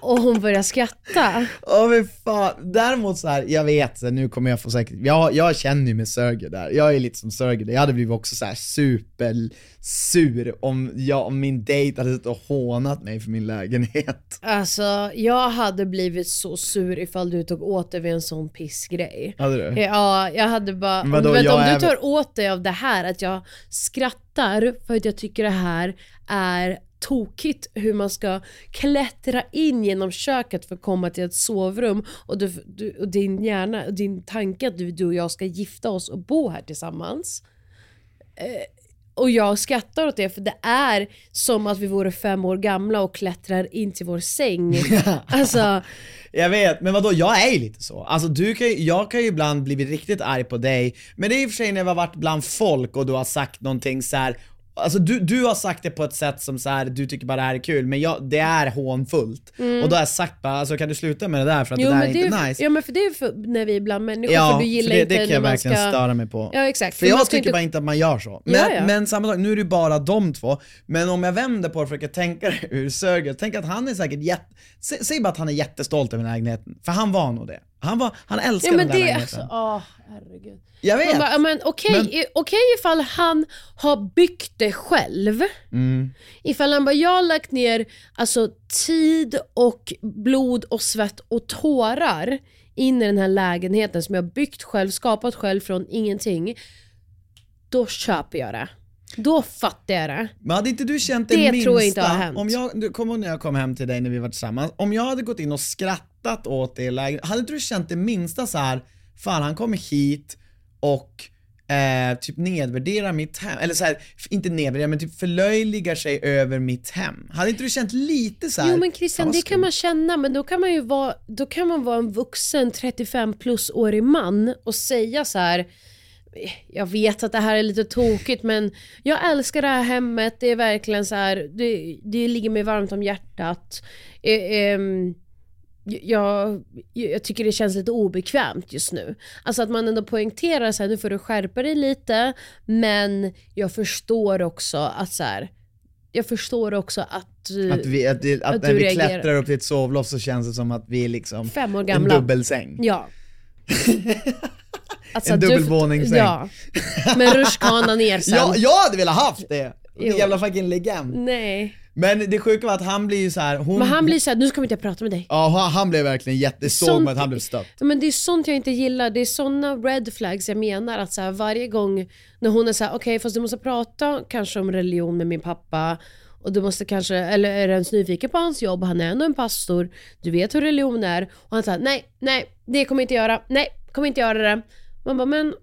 och hon börjar skratta. Åh men fan, däremot så här, jag vet, nu kommer jag få säkert, jag, jag känner ju med Sörger där, jag är lite som Sörger jag hade blivit också så här supersur om, jag, om min dejt hade suttit och hånat mig för min lägenhet. Alltså jag hade blivit så sur ifall du tog åt dig vid en sån pissgrej. Hade du? Ja, jag hade bara, om, du, vet, om är- du tar åt dig av det här att jag skrattar för att jag tycker det här är tokigt hur man ska klättra in genom köket för att komma till ett sovrum och, du, du, och din hjärna och din tanke att du, du och jag ska gifta oss och bo här tillsammans. Eh, och jag skrattar åt det för det är som att vi vore fem år gamla och klättrar in till vår säng. <laughs> alltså, Jag vet, men vadå, jag är ju lite så. Alltså du kan jag kan ju ibland bli riktigt arg på dig, men det är i och för sig när vi har varit bland folk och du har sagt någonting så här. Alltså du, du har sagt det på ett sätt som så här, du tycker bara det här är kul, men jag, det är hånfullt. Och då har jag sagt bara, alltså kan du sluta med det där för att det där är Mm. inte är, nice. ja men för det är för, när vi är bland människor, Ja, för du gillar för det, inte det kan jag verkligen ska... störa mig på. Ja exakt. För jag man ska tycker inte- bara inte att man gör så. Men, Ja, ja. men samma sak, nu är det bara de två, men om jag vänder på det och försöker tänka det ur Sörgel, tänk att han är säkert jätte, sä, säg bara att han är jättestolt över lägenheten, för han var nog det. Han, var, han älskar Ja men den där det lägenheten. alltså, åh herregud. Jag vet! Bara, men okej, Men- okej ifall han har byggt det själv. Mm. Ifall han bara, jag har lagt ner alltså, tid och blod och svett och tårar in i den här lägenheten som jag byggt själv, skapat själv från ingenting. Då köper jag det. Då fattar jag det. Men hade inte du känt det, Det minsta, tror jag inte har hänt. om jag, du ihåg när jag kom hem till dig när vi var tillsammans, om jag hade gått in och skrattat åt det i lägenheten, hade inte du känt det minsta så här, fan han kommer hit och eh, typ nedvärderar mitt hem, eller så här, f- inte nedvärderar men typ förlöjligar sig över mitt hem. Hade inte du känt lite så här, Jo men Christian, det kan man känna, men då kan man ju vara, då kan man vara en vuxen 35 plus årig man och säga så här. Jag vet att det här är lite tokigt men jag älskar det här hemmet, det är verkligen så här, det, det ligger mig varmt om hjärtat. Eh, ehm, jag, jag tycker det känns lite obekvämt just nu. Alltså att man ändå poängterar så här, nu får du skärpa dig lite, men jag förstår också att så här, jag förstår också att, eh, Att, vi, att, det, att, Att när du vi reagerar. klättrar upp till ett sovloft så känns det som att vi är liksom fem år en gamla. dubbelsäng. Ja. <laughs> Alltså, En du- dubbelvåningssäng. Ja. Men rutschkana ner sen. <laughs> Ja, jag hade velat haft det! Jo. Jävla fucking legend. Nej. Men det sjuka var att han blir ju så här, hon... Men han blir såhär, nu ska vi inte prata med dig. Ja, han, blev verkligen jätte, såg man att han blev stött. Men det är sånt jag inte gillar, det är såna red flags jag menar att så här, varje gång när hon är såhär, okej fast du måste prata kanske om religion med min pappa och du måste kanske, eller är du ens nyfiken på hans jobb, han är ändå en pastor, du vet hur religion är och han säger nej, nej, det kommer jag inte göra, nej, kommer inte göra det. Man bara, men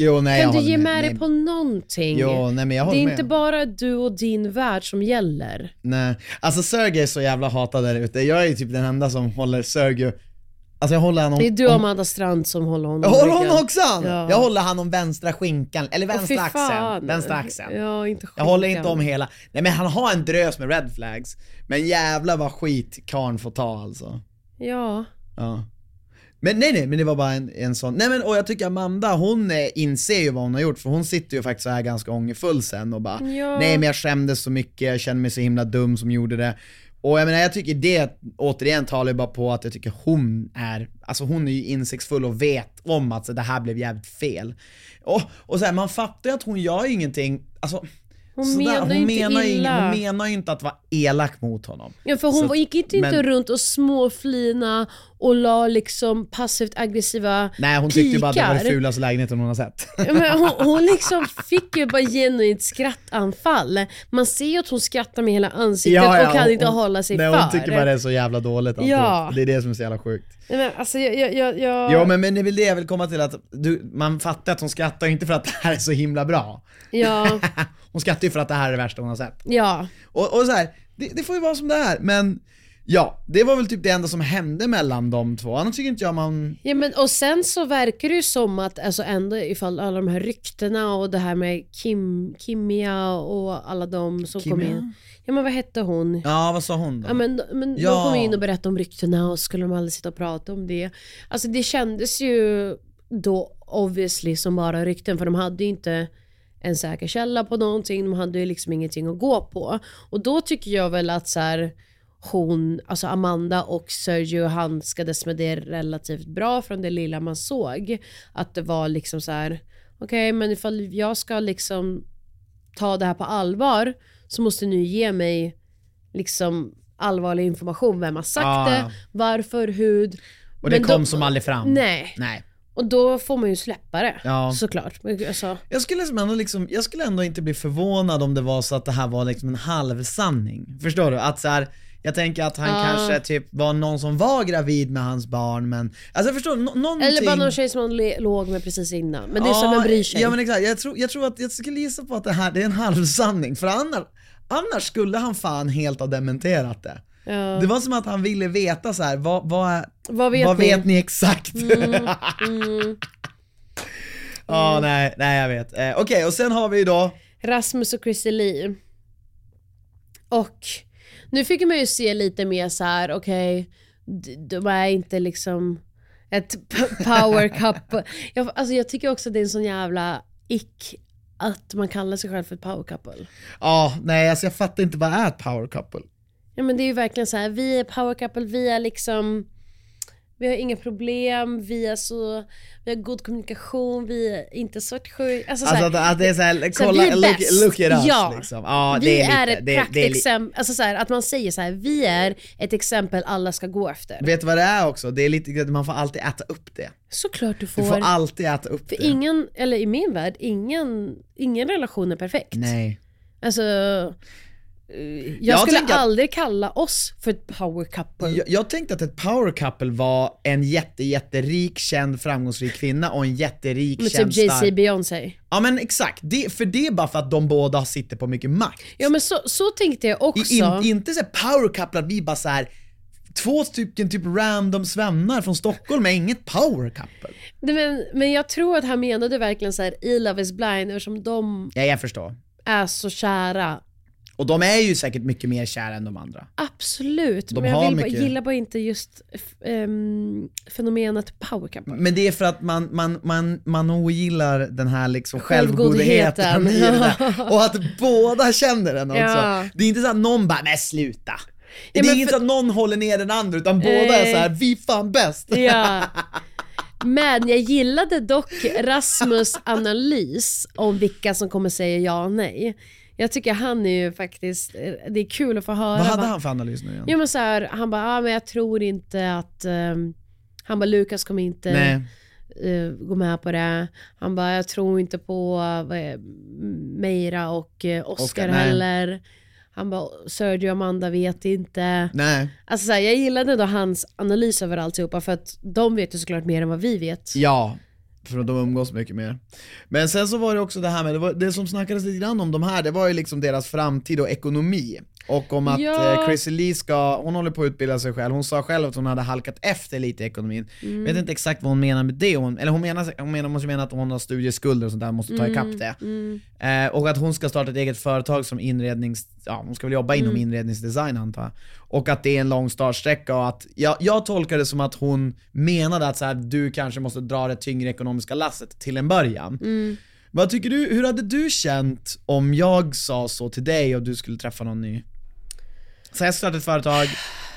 Jo, nej, kan du ge med dig på någonting? Jo, nej men jag det är med. inte bara du och din värld som gäller. Nej, alltså Sergej är så jävla hatad där ute. Jag är ju typ den enda som håller Sergej, alltså jag håller honom... Det är du och Amanda Strand som håller honom jag håller honom också! Ja. Jag håller han om vänstra skinkan, eller vänstra axeln. fan. Vänstra axeln. Ja, inte Jag håller inte om hela, nej men han har en drös med red flags, men jävla vad skit karln får ta alltså. Ja. Ja. Men nej nej, men det var bara en, en sån, nej men och jag tycker Amanda hon eh, inser ju vad hon har gjort för hon sitter ju faktiskt så här ganska ångerfull sen och bara Ja. nej men jag skämdes så mycket, jag känner mig så himla dum som gjorde det. Och jag menar jag tycker det återigen talar ju bara på att jag tycker hon är, alltså hon är ju insiktsfull och vet om att så, det här blev jävligt fel. Och, och så här, man fattar ju att hon gör ju ingenting, alltså Hon sådär, menar hon inte menar illa. hon menar ju inte att vara elak mot honom. Ja, för hon Så gick inte, inte men- runt och småflina och la liksom passivt aggressiva Nej hon tyckte ju bara att det var det fulaste lägenheten hon har sett. Ja, men hon, <laughs> hon liksom fick ju bara genuint skrattanfall. Man ser ju att hon skrattar med hela ansiktet och kan inte hon- hålla sig nej, för. hon tycker bara det är så jävla dåligt. Ja. Det är det som är så jävla sjukt. Nej, men alltså, jag, jag, jag. Jo men, men det är väl det jag vill komma till att du, man fattar att hon skrattar inte för att det här är så himla bra. Ja, <laughs> hon skrattar ju för att det här är det värsta hon har sett. ja. Och, och så här, det, det får ju vara som det är, men ja, det var väl typ det enda som hände mellan de två. Annars tycker inte jag man... Ja, men, och sen så verkar det ju som att alltså ändå ifall alla de här ryktena och det här med Kim, Kimia och alla de som kom Kimia? in. Ja men vad hette hon? Ja, vad sa hon då? Ja, men, men Ja. de kom in och berättade om ryktena och skulle de aldrig sitta och prata om det. Alltså det kändes ju då obviously som bara rykten för de hade ju inte en säker källa på någonting, de hade ju liksom ingenting att gå på. Och då tycker jag väl att så här, hon, alltså Amanda och Sergio handskades med det relativt bra från det lilla man såg. Att det var liksom så här: okej okay, men ifall jag ska liksom ta det här på allvar så måste ni ge mig liksom allvarlig information. Vem har sagt Ah. det? Varför? Hur? Och det Men kom då- som aldrig fram. Nej. Nej. Och då får man ju släppa det. Ja. Såklart. Alltså, Jag skulle, liksom ändå liksom, jag skulle ändå inte bli förvånad om det var så att det här var liksom en halvsanning. Förstår du? Att så här, jag tänker att han Ja. kanske typ var någon som var gravid med hans barn men, alltså förstår, no, någonting... eller bara någon tjej som man le- låg med precis innan. Men det är som en bryr sig. Ja men exakt, jag tror, jag tror att jag skulle gissa på att det här det är en halvsanning, för annars, annars skulle han fan helt ha dementerat det. Ja. Det var som att han ville veta så här, vad, vad, Vad vet vad ni? vet ni exakt? Mm, <laughs> Ja, nej, nej jag vet. Eh, Okej, och sen har vi då, Rasmus och Chrissie Lee. Och nu fick man ju se lite mer så här, okej, d- de är inte liksom ett power <laughs> couple. Jag, alltså jag tycker också att det är en sån jävla ick att man kallar sig själv för ett power couple. ja, nej alltså jag fattar inte vad är ett power couple? Ja men det är ju verkligen så här, vi är power couple, vi är liksom vi har inga problem, vi är så, vi har god kommunikation, vi är inte svartsjuka. Alltså, så Alltså här, att, att det är såhär, så här, kolla, vi är look, bäst. look at us ja. liksom. Ja, vi det är, är, lite, ett praktexempel, alltså så här, att man säger så här, vi är ett exempel alla ska gå efter. Vet du vad det är också? Det är lite, man får alltid äta upp det. Såklart du får. Du får alltid äta upp för det. ingen, eller i min värld, ingen, ingen relation är perfekt. Nej. Alltså, jag, Jag skulle tänker att- aldrig kalla oss för ett power couple. Jag, jag tänkte att ett power couple var en jätte, jätterik, känd, framgångsrik kvinna och en jätterik, Med känd, typ stark... Beyoncé. Ja men exakt, det, för det är bara för att de båda sitter på mycket makt. Ja men så, så tänkte jag också. In, inte så power couple att vi bara så här två stycken typ random svennar från Stockholm är inget power couple. Nej, men, men jag tror att han menade verkligen så här i Love is blind eftersom de Ja, jag förstår. är så kära. Och de är ju säkert mycket mer kära än de andra. Absolut, De men jag vill bara, mycket- gillar bara inte just ehm, fenomenet power couple. Men det är för att man, man, man, man ogillar den här liksom Självgodheten. självgodheten <laughs> och att båda känner den också. Ja. Det är inte så att någon bara, men sluta. det är inte för- så att någon håller ner den andra utan båda är Nej. så här, vi fan bäst. Ja. <laughs> Men jag gillade dock Rasmus analys om vilka som kommer säga ja och nej. Jag tycker han är ju faktiskt, det är kul att få höra. Vad hade han för analys nu igen? Jo men så här, han bara, ah, men jag tror inte att, ehm, han bara Lukas kommer inte Nej. eh, gå med på det. Han bara, jag tror inte på är, Meira och uh, Oscar, Oscar, heller. Han bara, Sergio och Amanda vet inte. Nej. Alltså så här, jag gillade då hans analys över alltihopa för att de vet ju såklart mer än vad vi vet. Ja, för de umgås mycket mer. Men sen så var det också det här med, det, var, det som snackades lite grann om de här, det var ju liksom deras framtid och ekonomi. Och om att Ja. eh, Chrissy Lee ska, hon håller på att utbilda sig själv, hon sa själv att hon hade halkat efter lite i ekonomin. Mm. Vet inte exakt vad hon menar med det, hon, eller hon menar, hon menar, måste mena att hon har studieskulder och sånt där, måste ta Mm, ikapp det. Eh, och att hon ska starta ett eget företag som inrednings, ja hon ska väl jobba inom Mm. inredningsdesign antar jag. Och att det är en lång startsträcka och att, jag, jag tolkar det som att hon menade att så här, du kanske måste dra det tyngre ekonomiska lasset till en början. Mm. Vad tycker du, hur hade du känt om jag sa så till dig och du skulle träffa någon ny? Så jag startar ett företag,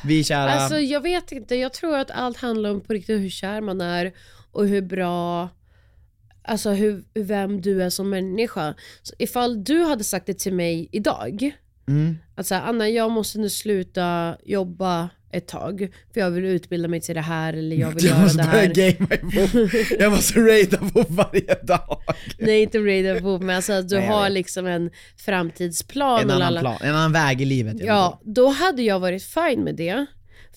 vi är kära. Alltså jag vet inte, jag tror att allt handlar om på riktigt hur kär man är och hur bra, alltså hur, vem du är som människa. Så ifall du hade sagt det till mig idag, Mm. att här, Anna jag måste nu sluta jobba ett tag för jag vill utbilda mig till det här eller jag vill jag göra måste det här. gamea ihop. Jag måste raida på varje dag. Nej inte ready for men alltså att du Nej, jag har liksom en framtidsplan. En annan alla- plan, en annan väg i livet. Ja, då hade jag varit fine med det.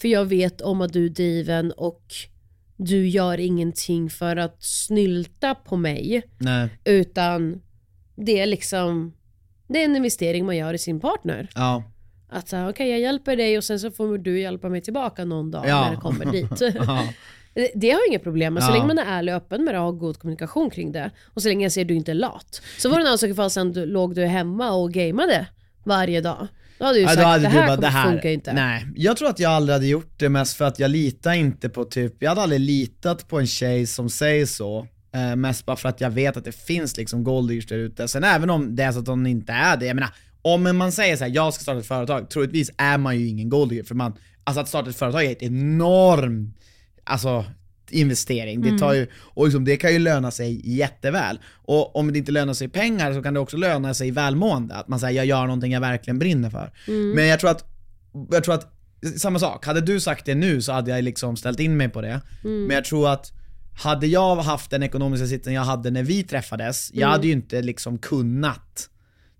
För jag vet om att du är driven och du gör ingenting för att snylta på mig. Nej. Utan det är liksom, det är en investering man gör i sin partner. Ja. Att säga okej jag hjälper dig och sen så får du hjälpa mig tillbaka någon dag Ja. när det kommer dit. <laughs> Ja. Det- har jag inga problem med, så Ja. länge man är ärlig och öppen med det och har god kommunikation kring det. Och så länge jag ser att du inte är lat. Så var det en annan sak ifall sen du, låg du hemma och gameade varje dag. Då hade du Ja, sagt hade det här, bara, kommer, det här funkar inte. Nej, jag tror att jag aldrig hade gjort det mest för att jag litar inte på typ, jag hade aldrig litat på en tjej som säger så. Eh, mest bara för att jag vet att det finns liksom golddiggers där ute. Sen även om det är så att hon inte är det, jag menar om man säger så här, jag ska starta ett företag, troligtvis är man ju ingen golddigger för man, alltså att starta ett företag är ett enorm, alltså investering. Det, tar ju, och liksom, det kan ju löna sig jätteväl. Och om det inte lönar sig pengar så kan det också löna sig välmående. Att man säger jag gör någonting jag verkligen brinner för. Men jag tror att, jag tror att, samma sak, hade du sagt det nu så hade jag liksom ställt in mig på det. Men jag tror att hade jag haft den ekonomiska sitsen jag hade när vi träffades, jag hade ju inte liksom kunnat,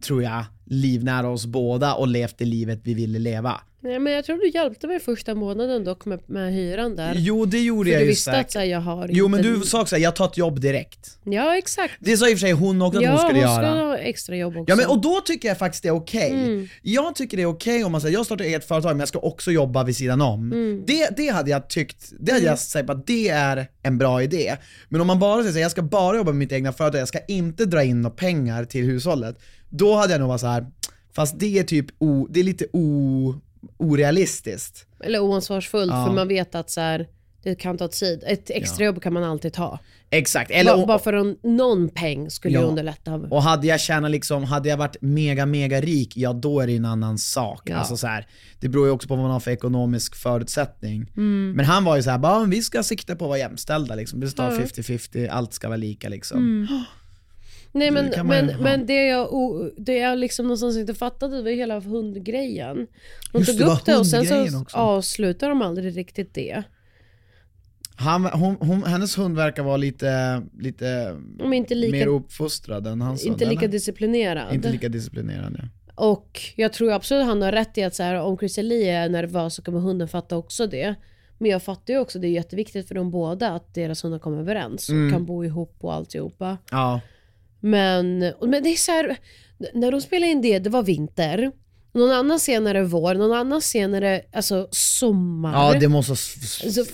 tror jag, livnära oss båda och levt det livet vi ville leva. Nej, men jag tror du hjälpte mig första månaden dock med, med hyran där. Jo det gjorde För jag du ju visste säkert. att så här, jag har Jo men du sa också jag tar ett jobb direkt. Ja exakt. Det sa i och för sig hon också att ja, hon skulle hon göra. ska ha extra jobb också. Ja men och då tycker jag faktiskt det är okej. Mm. Jag tycker det är okej om man säger jag startar eget företag men jag ska också jobba vid sidan om. Mm. Det, det hade jag tyckt, det hade jag sagt att det är en bra idé. Men om man bara säger jag ska bara jobba med mitt egna företag, jag ska inte dra in några pengar till hushållet. Då hade jag nog varit så här. fast det är typ o, det är lite o, orealistiskt. Eller oansvarsfullt Ja. för man vet att så här, det kan ta tid. Ett extrajobb kan man alltid ta. Exakt, eller Ba- och, bara för en, någon peng skulle Ja. ju underlätta. Och hade jag tjänat liksom, hade jag varit mega mega rik, ja då är det en annan sak. Ja. Alltså så här, det beror ju också på vad man har för ekonomisk förutsättning. Mm. Men han var ju såhär, bara vi ska sikta på att vara jämställda liksom. Vi ska Ja. 50-50, allt ska vara lika liksom. Mm. <gasps> Nej men, Det man ju men, men det jag, det jag liksom någonstans inte fattade var hela hundgrejen. Hon Just tog det, upp det och sen så också. avslutar de aldrig riktigt det. Han, hon, hon, hennes hund verkar vara lite, lite De lika, mer uppfostrad än hans inte hund, lika disciplinerad. Inte lika disciplinerad ja. Och jag tror absolut han har rätt i att så här, om Chrissie är nervös så kommer hunden fatta också det. Men jag fattar ju också, det är jätteviktigt för dem båda att deras hundar kommer överens och Mm. kan bo ihop och alltihopa. Ja. Men, men det är så här, när de spelade in det, det var vinter. Någon annan senare vår, någon annan senare alltså sommar. Ja det måste ha alltså,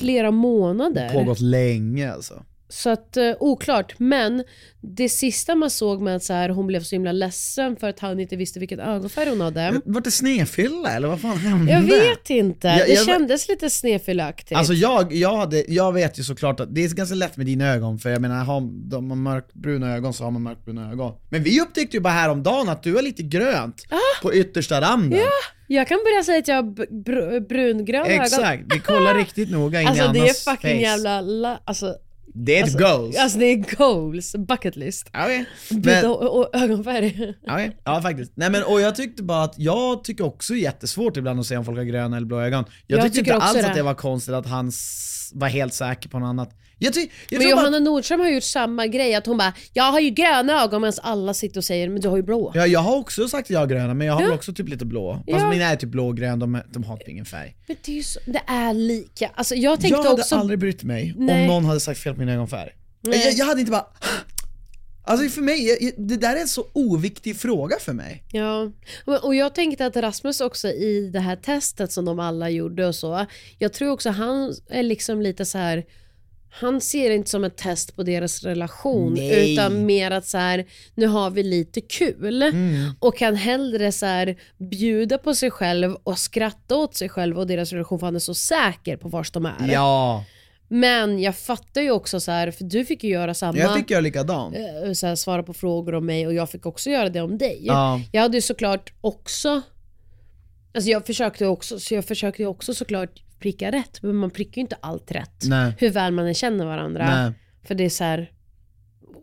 flera månader. pågått länge alltså. Så att eh, oklart, men det sista man såg med att så här, hon blev så himla ledsen för att han inte visste vilken ögonfärg hon hade. Vart det snedfylla eller vad fan hände? Jag vet inte, Jag- det jag- kändes lite snedfyllaktigt. Alltså jag, jag, hade, jag vet ju såklart att det är ganska lätt med dina ögon, för jag menar har de har mörkbruna ögon så har man mörkbruna ögon. Men vi upptäckte ju bara häromdagen att du har lite grönt på yttersta randen. jag kan börja säga att jag har br- brungröna ögon. Exakt, vi kollar riktigt noga in i Alltså det är Annas fucking face. jävla, la- alltså, Det är ett goals. alltså det är goals, bucket list. Byta men, och, och ögonfärg. okej. ja faktiskt. Nej men och jag tyckte bara att, jag tycker också jättesvårt ibland att se om folk har gröna eller blå ögon. Jag, Jag tyckte tycker inte alls det. att det var konstigt att han var helt säker på något annat. Jag, ty, jag Men tror bara, Johanna Nordström har gjort samma grej, att hon bara “jag har ju gröna ögon” medan alla sitter och säger “men du har ju blå”. Ja, jag har också sagt att jag har gröna, men jag har Ja. väl också typ lite blå. Fast Ja. mina är typ blågrön, de, de har typ ingen färg. Men det är ju så, det är lika. Alltså jag tänkte jag hade också... aldrig brytt mig Nej. om någon hade sagt fel på min ögonfärg. Jag, jag hade inte bara... Alltså för mig, det där är en så oviktig fråga för mig. Ja, och- och jag tänkte att Rasmus också i det här testet som de alla gjorde och så, jag tror också han är liksom lite så här. Han ser det inte som ett test på deras relation Nej. utan mer att så här, nu har vi lite kul Mm. och kan hellre så här, bjuda på sig själv och skratta åt sig själv och deras relation för han är så säker på vars de är. Ja, Men jag fattar ju också så här, för du fick ju göra samma. jag fick göra likadant. eh, så här, svara på frågor om mig och jag fick också göra det om dig. Ja. Jag hade ju såklart också, alltså jag försökte också, så jag försökte också såklart pricka rätt, men man prickar ju inte allt rätt. Nej. Hur väl man än känner varandra. Nej. För det är så här,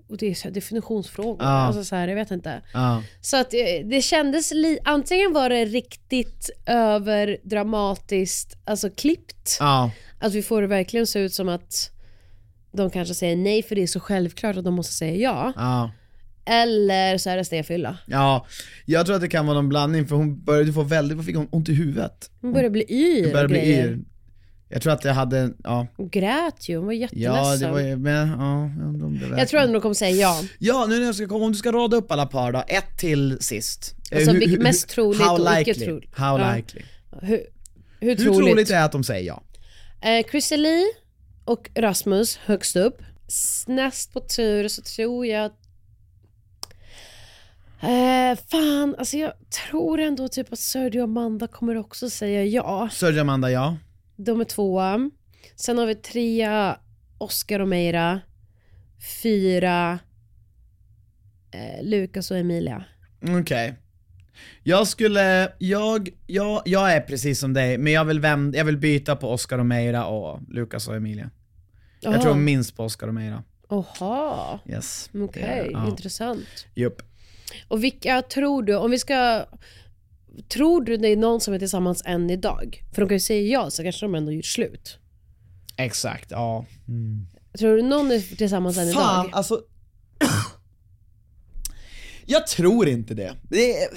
och det är så definitionsfrågor. Ja. Alltså så här, jag vet inte. Ja. Så att det, det kändes, li, antingen var det riktigt överdramatiskt, alltså klippt. Ja. Att vi får det verkligen se ut som att de kanske säger nej för det är så självklart att de måste säga ja. Ja. Eller så är det snedfylla. Ja, jag tror att det kan vara någon blandning för hon började få väldigt, vad fick hon ont i huvudet? Hon började bli yr Hon började bli yr. Jag tror att jag hade, ja. Hon grät ju, hon var jätteledsen. Ja, det var ju, men ja, det Jag tror ändå de kommer säga ja. Ja, nu när jag ska komma, om du ska rada upp alla par då, ett till sist. Alltså, Eh, vilket mest troligt how och icke troligt. How Ja. likely? Hur, hur, Hur troligt? troligt är att de säger ja? Eh, Chrissie Lee och Rasmus högst upp. Näst på tur så tror jag att... Eh, fan, alltså jag tror ändå typ att Sergio och Amanda kommer också säga ja. Sörja Amanda ja? De är tvåa. Sen har vi trea Oscar och Meira. Fyra eh, Lukas och Emilia. Okej. Jag skulle, jag, jag, jag är precis som dig, men jag vill, vända, jag vill byta på Oscar och Meira och Lukas och Emilia. Jag Aha. tror minst på Oscar och Meira. Oha, Yes. okej, Ja. intressant. Jupp. Och vilka tror du, om vi ska... Tror du det är någon som är tillsammans än idag? För de kan ju säga ja, så kanske de ändå gjort slut. Exakt, ja. Tror du någon är tillsammans än Fan, idag? alltså. jag tror inte det. det är...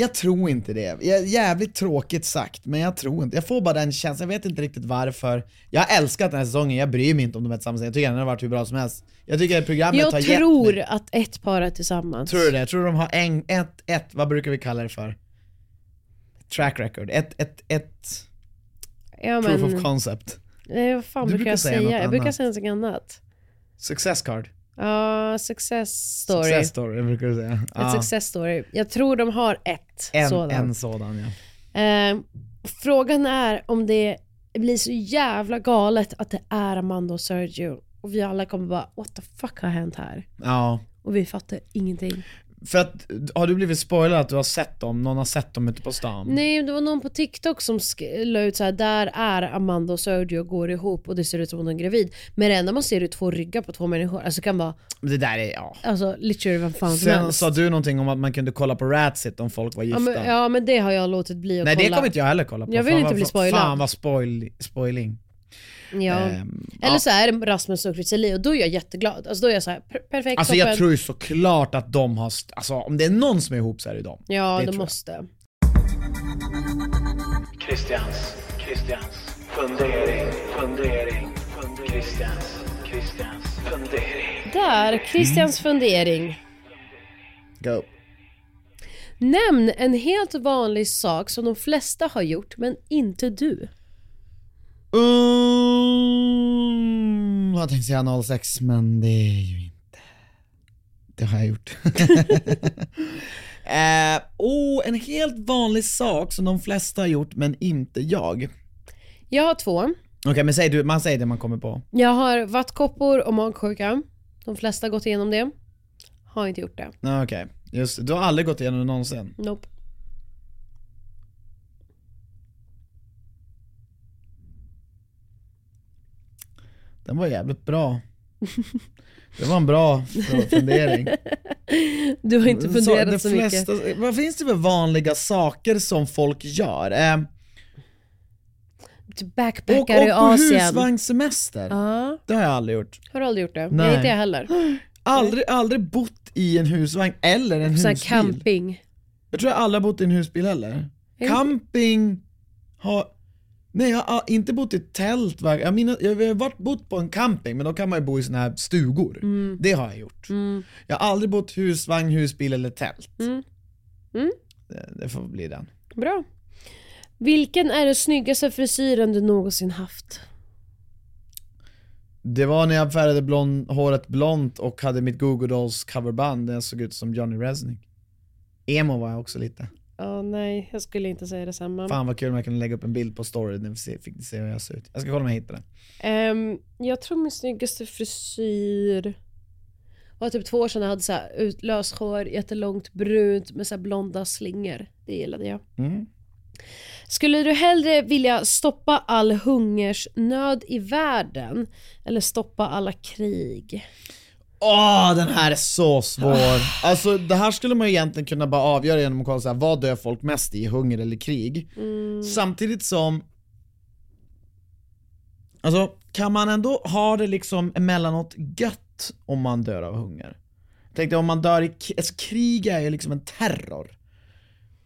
Jag tror inte det. Jag- Jävligt tråkigt sagt, men jag tror inte. Jag får bara den känslan, jag vet inte riktigt varför. Jag har älskat den här säsongen, jag bryr mig inte om de är tillsammans. Jag tycker den har varit hur bra som helst. Jag tycker att programmet har Jag gett tror mig... att ett par är tillsammans. Tror du det? Jag tror de har en, ett, ett, vad brukar vi kalla det för? Track record. Ett, ett, ett Ja, proof men, of concept. nej, vad fan Du brukar jag säga Jag brukar säga något annat. Success card. Ja, success story. Success story brukar du säga. Ett Ja. success story. Jag tror de har ett En sådant. en sådan ja. Eh, frågan är om det blir så jävla galet att det är Amanda och Sergio och vi alla kommer bara what the fuck har hänt här? Ja. Och vi fattar ingenting. För att, har du blivit spoilad att du har sett dem? Någon har sett dem ute på stan? Nej, det var någon på TikTok som la ut så här, där är Amanda och Sergio går ihop och det ser ut som hon är gravid. Men det enda man ser är två ryggar på två människor. Alltså det kan vara, Det där är, ja. alltså literally vad fan som Sen helst. sa du någonting om att man kunde kolla på Ratsit om folk var ja, gifta. men, ja men det har jag låtit bli att Nej kolla. det kommer inte jag heller kolla på. Jag vill fan, inte bli spoilad. Fan vad spoil, spoiling. Ja. Ehm, Eller ja. så är det Rasmus och Chrissie och då är jag jätteglad. Alltså då är jag så här, per- perfekt, Alltså toppen. jag tror ju såklart att de har, alltså om det är någon som är ihop så är det dem. Ja, det de måste. Christians, Christians fundering, fundering, fundering. Christians, Christians fundering. Där, Christians Mm. fundering. Go. Nämn en helt vanlig sak som de flesta har gjort, men inte du. Um, jag tänkte säga 06 men det är ju inte. Det har jag gjort. <laughs> eh, oh, en helt vanlig sak som de flesta har gjort men inte jag. Jag har två. Okej men säg du, man säger det man kommer på. Jag har vattkoppor och magsjuka. De flesta har gått igenom det. Har inte gjort det. Nej, Okej, just det. Du har aldrig gått igenom det någonsin? Nope. Den var jävligt bra. Det var en bra fundering. Du har inte funderat det så, mycket. Vad finns det för vanliga saker som folk gör? Eh, Typ Backpackar i på Asien. husvagnssemester. Ja, Det har jag aldrig gjort. har du aldrig gjort det? Nej. Nej, inte jag heller. Aldrig, aldrig bott i en husvagn eller en Så husbil. camping. Jag tror jag aldrig har bott i en husbil heller. Camping har... Nej jag har inte bott i tält. Jag, menar, jag har varit bott på en camping men då kan man ju bo i såna här stugor. Mm. Det har jag gjort. Jag har aldrig bott husvagn, husbil eller tält. Mm. Mm. Det, det får bli den. Bra. Vilken är den snyggaste frisyren du någonsin haft? Det var när jag färgade blond, håret blont och hade mitt Google Dolls coverband där jag såg ut som Johnny Resnick. Emo var jag också lite. Ja, nej, jag skulle inte säga detsamma. Fan vad kul om jag kunde lägga upp en bild på story när vi fick se hur jag ser ut. Jag ska kolla om jag hittar det. Ehm, jag tror min snyggaste frisyr var typ två år sedan jag hade så här ut, löshår, jättelångt brunt med så blonda slingor. Det gillade jag. Mm. Skulle du hellre vilja stoppa all hungersnöd i världen eller stoppa alla krig? Åh, den här är så svår. Alltså det här skulle man ju egentligen kunna bara avgöra genom att kolla så här, vad dör folk mest i, hunger eller krig? Samtidigt som, alltså kan man ändå ha det liksom emellanåt gött om man dör av hunger? Jag tänkte om man dör i, alltså, krig är ju liksom en terror.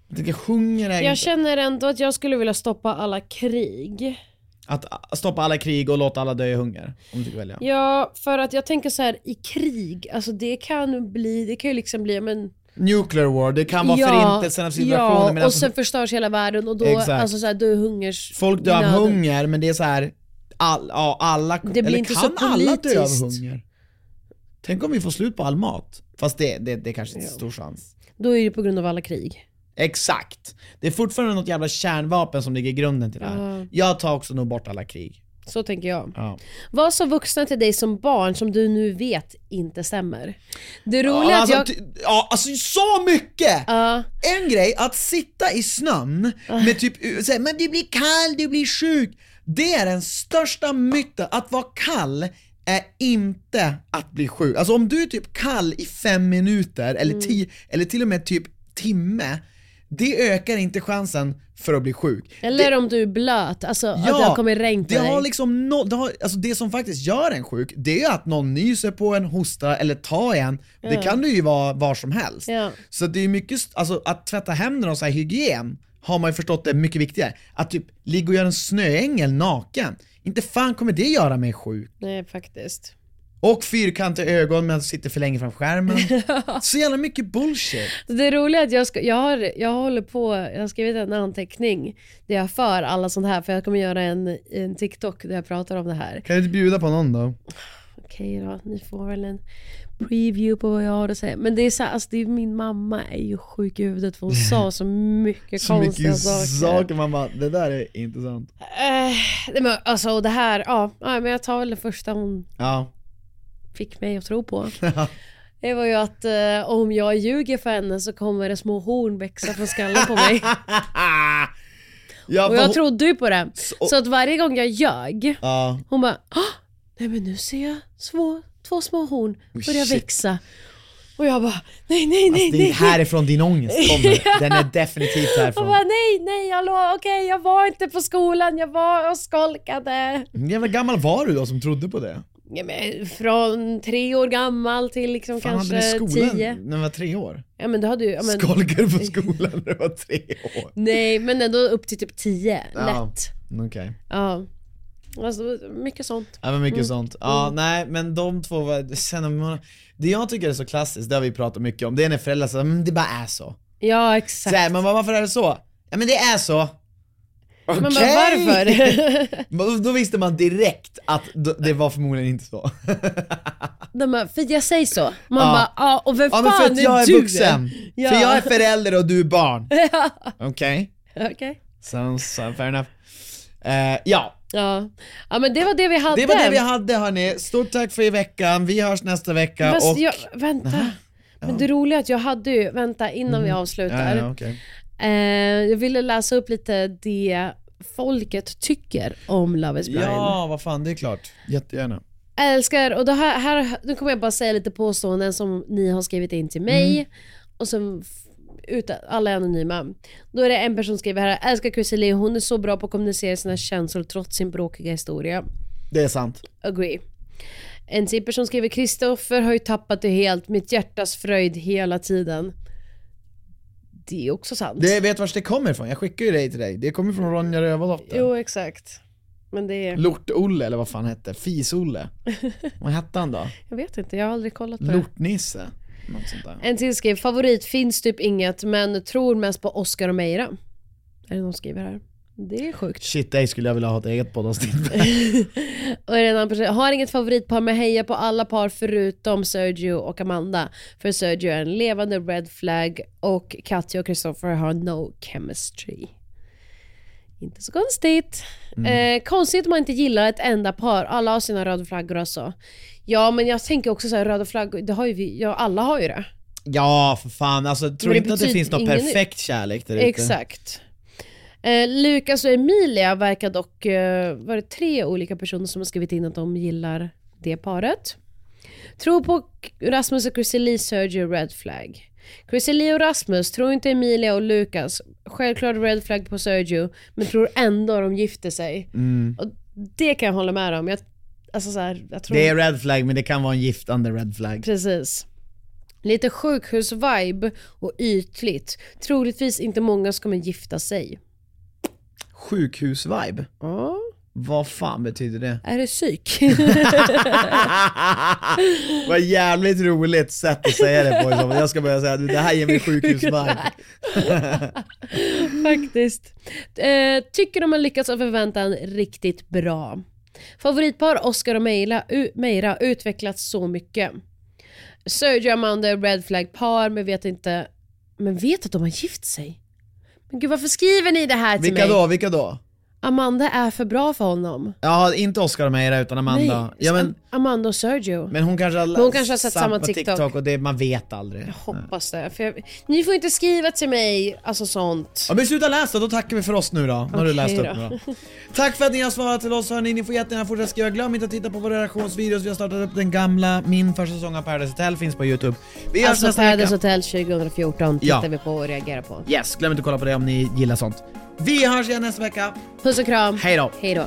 Jag tänker hunger är Jag inte, känner ändå att jag skulle vilja stoppa alla krig. Att stoppa alla krig och låta alla dö i hunger, om du fick välja. Ja, för att jag tänker så här i krig, alltså det kan bli, det kan ju liksom bli, men Nuclear war, det kan vara förintelsen av civilisationen Ja, och alltså, sen förstörs hela världen och då, Exakt. alltså så här, då är hungers... Folk dör av hunger, men det är så här. All, ja, alla, Det blir eller inte kan så alla dö av politiskt. hunger? Tänk om vi får slut på all mat? Fast det, det, det är kanske är stor chans. Då är det på grund av alla krig. Exakt! Det är fortfarande något jävla kärnvapen som ligger i grunden till det här. Jag tar också nog bort alla krig. Så tänker jag. Ja. Vad sa vuxna till dig som barn som du nu vet inte stämmer? Det roliga Ja, är att alltså, jag... ja, alltså så mycket! Ja. En grej, att sitta i snön med typ, säga, men du blir kall, du blir sjuk. Det är den största myten, att vara kall är inte att bli sjuk. Alltså om du är typ kall i fem minuter, eller, tio, eller till och med typ timme, det ökar inte chansen för att bli sjuk. Eller om du är blöt, alltså att det har kommit regn på det dig. har liksom no, det, har, alltså det som faktiskt gör en sjuk, det är att någon nyser på en, hostar eller tar en. Det Ja. kan du ju vara var som helst. Ja. Så det är mycket, alltså att tvätta händerna och så här hygien har man ju förstått är mycket viktigare. Att typ ligga och göra en snöängel naken, inte fan kommer det göra mig sjuk. Nej faktiskt. Och fyrkantiga ögon med att sitta för länge framför skärmen. <laughs> Så jävla mycket bullshit. Det roliga är att jag, ska, jag, har, jag håller på, jag har skrivit en anteckning där jag för alla sånt här för jag kommer göra en, en TikTok där jag pratar om det här. Kan du inte bjuda på någon då? Okej då, ni får väl en preview på vad jag har att säga. Men det är så här, alltså det är, min mamma är ju sjuk i huvudet för hon sa <laughs> så mycket Så konstiga mycket saker. saker bara, det där är intressant. Eh, nej, men alltså och det här, ja, ja men jag tar väl det första hon Ja. Fick mig att tro på. Det var ju att eh, om jag ljuger för henne så kommer det små horn växa från skallen på mig. <laughs> ja Och jag hon- trodde ju på det. Så- Så att varje gång jag ljög, Ja. hon bara "Ah, Nej men nu ser jag två, två små horn börja shit. växa. Och jag bara nej nej nej Alltså, det nej. är härifrån din ångest kommer. <laughs> Den är definitivt härifrån. bara nej nej hallå okej jag var inte på skolan, jag var och skolkade. Hur gammal var du då som trodde på det? Ja, men från tre år gammal till liksom Fan hade kanske ni skolan tio. när du var tre år? Ja men du hade ju, ja, men, Skolkade på skolan när du var tre år? nej men ändå upp till typ tio, Ja. lätt. Okej. Ja. Alltså mycket sånt. Ja men mycket Mm. sånt. Ja nej men de två var, sen, man- det jag tycker är så klassiskt, det har vi pratat mycket om, det är när föräldrar säger men det bara är så. Ja exakt. Så här, men varför är det så? Ja men det är så. Men bara, Okej. varför? <laughs> Då visste man direkt att det var förmodligen inte så. <laughs> De bara, för jag säger så. Man Ja. bara, ja och vem Ja fan men för att jag är du? vuxen, <laughs> Ja. för jag är förälder och du är barn. Okej? Okej. Sounds uh, fair enough. Eh, ja, Ja. ja men det var det vi hade. det var det vi hade hörni. Stort tack för i veckan, vi hörs nästa vecka Fast och... jag, vänta. Men det roliga är att jag hade ju, vänta innan vi avslutar. Mm. Ja, ja, okej. Eh, jag ville läsa upp lite det folket tycker om Love is blind. Ja, vad fan, det är klart. Jättegärna. Älskar, och här, här, nu kommer jag bara säga lite påståenden som ni har skrivit in till mig. Mm. Och f- utan, alla är anonyma. Då är det en person som skriver här, älskar Lee, hon är så bra på att kommunicera sina känslor trots sin bråkiga historia. Det är sant. Agree. En till person skriver, Kristoffer har ju tappat det helt, mitt hjärtas fröjd hela tiden. Det är också sant. Det, vet vart det kommer ifrån? Jag skickar ju dig till dig. Det kommer från Ronja Rövardotter. Jo exakt. Men det är, Lort-Olle eller vad fan hette? Fis-Olle? <laughs> vad hette han då? jag vet inte, jag har aldrig kollat på. Lort-Nisse? Något sånt där. En till skrev, favorit finns typ inget men tror mest på Oscar och Meira. Är det någon skriver här? Det är sjukt. Shit, dig skulle jag vilja ha ett eget poddavsnitt <laughs> <laughs> Och annan person, har inget favoritpar men hejar på alla par förutom Sergio och Amanda. För Sergio är en levande red flag och Katja och Christopher har no chemistry. Inte så konstigt. Eh, konstigt om man inte gillar ett enda par, alla har sina röda flaggor alltså. Ja men jag tänker också så här, röda flaggor, det har ju vi, ja alla har ju det. Ja, för fan. Alltså, tro det inte att det finns någon perfekt kärlek där ute. Exakt. Eh, Lukas och Emilia verkar dock, eh, var det tre olika personer som har skrivit in att de gillar det paret. Tror på Rasmus och Chrissie Lee, Sergio, Red Flag. Chrissie Lee och Rasmus, tror inte Emilia och Lukas. Självklart Red Flag på Sergio, men tror ändå de gifter sig. Mm. Och det kan jag hålla med om. Jag, alltså så här, jag tror... Det är red flag, men det kan vara en giftande red flag. Precis. Lite sjukhusvibe och ytligt. Troligtvis inte många som kommer gifta sig. Sjukhus-vibe? Ja. Vad fan betyder det? Är det psyk? <laughs> Vad jävligt roligt sätt att säga det på. Jag ska börja säga att det här ger mig sjukhus-vibe. <laughs> Faktiskt. Eh, tycker de har lyckats av förväntan riktigt bra. Favoritpar Oscar och Meira, Meira utvecklats så mycket. Sergio Amanda är red flag par men vet inte, men vet att de har gift sig. Men gud varför skriver ni det här till Vilka mig? då? Vilka då? Amanda är för bra för honom. Ja, inte Oscar och Meira utan Amanda. Nej, ja, men, Amanda och Sergio. men hon kanske har, hon kanske har sett samma TikTok. och det, man vet aldrig. Hoppas det. För jag, ni får inte skriva till mig, alltså sånt. Ja men sluta läsa, då tackar vi för oss nu då. När du Okej läst upp då. då. Tack för att ni har svarat till oss hörni, ni får jättegärna fortsätta skriva. Glöm inte att titta på våra reaktionsvideos, vi har startat upp den gamla, min första säsong av Paradise Hotel finns på youtube. Vi Alltså Paradise. Hotel 2014 tittar Ja. vi på och reagerar på. Yes, glöm inte att kolla på det om ni gillar sånt. Vi hörs igen nästa vecka. Puss och kram. Hej då. Hej då.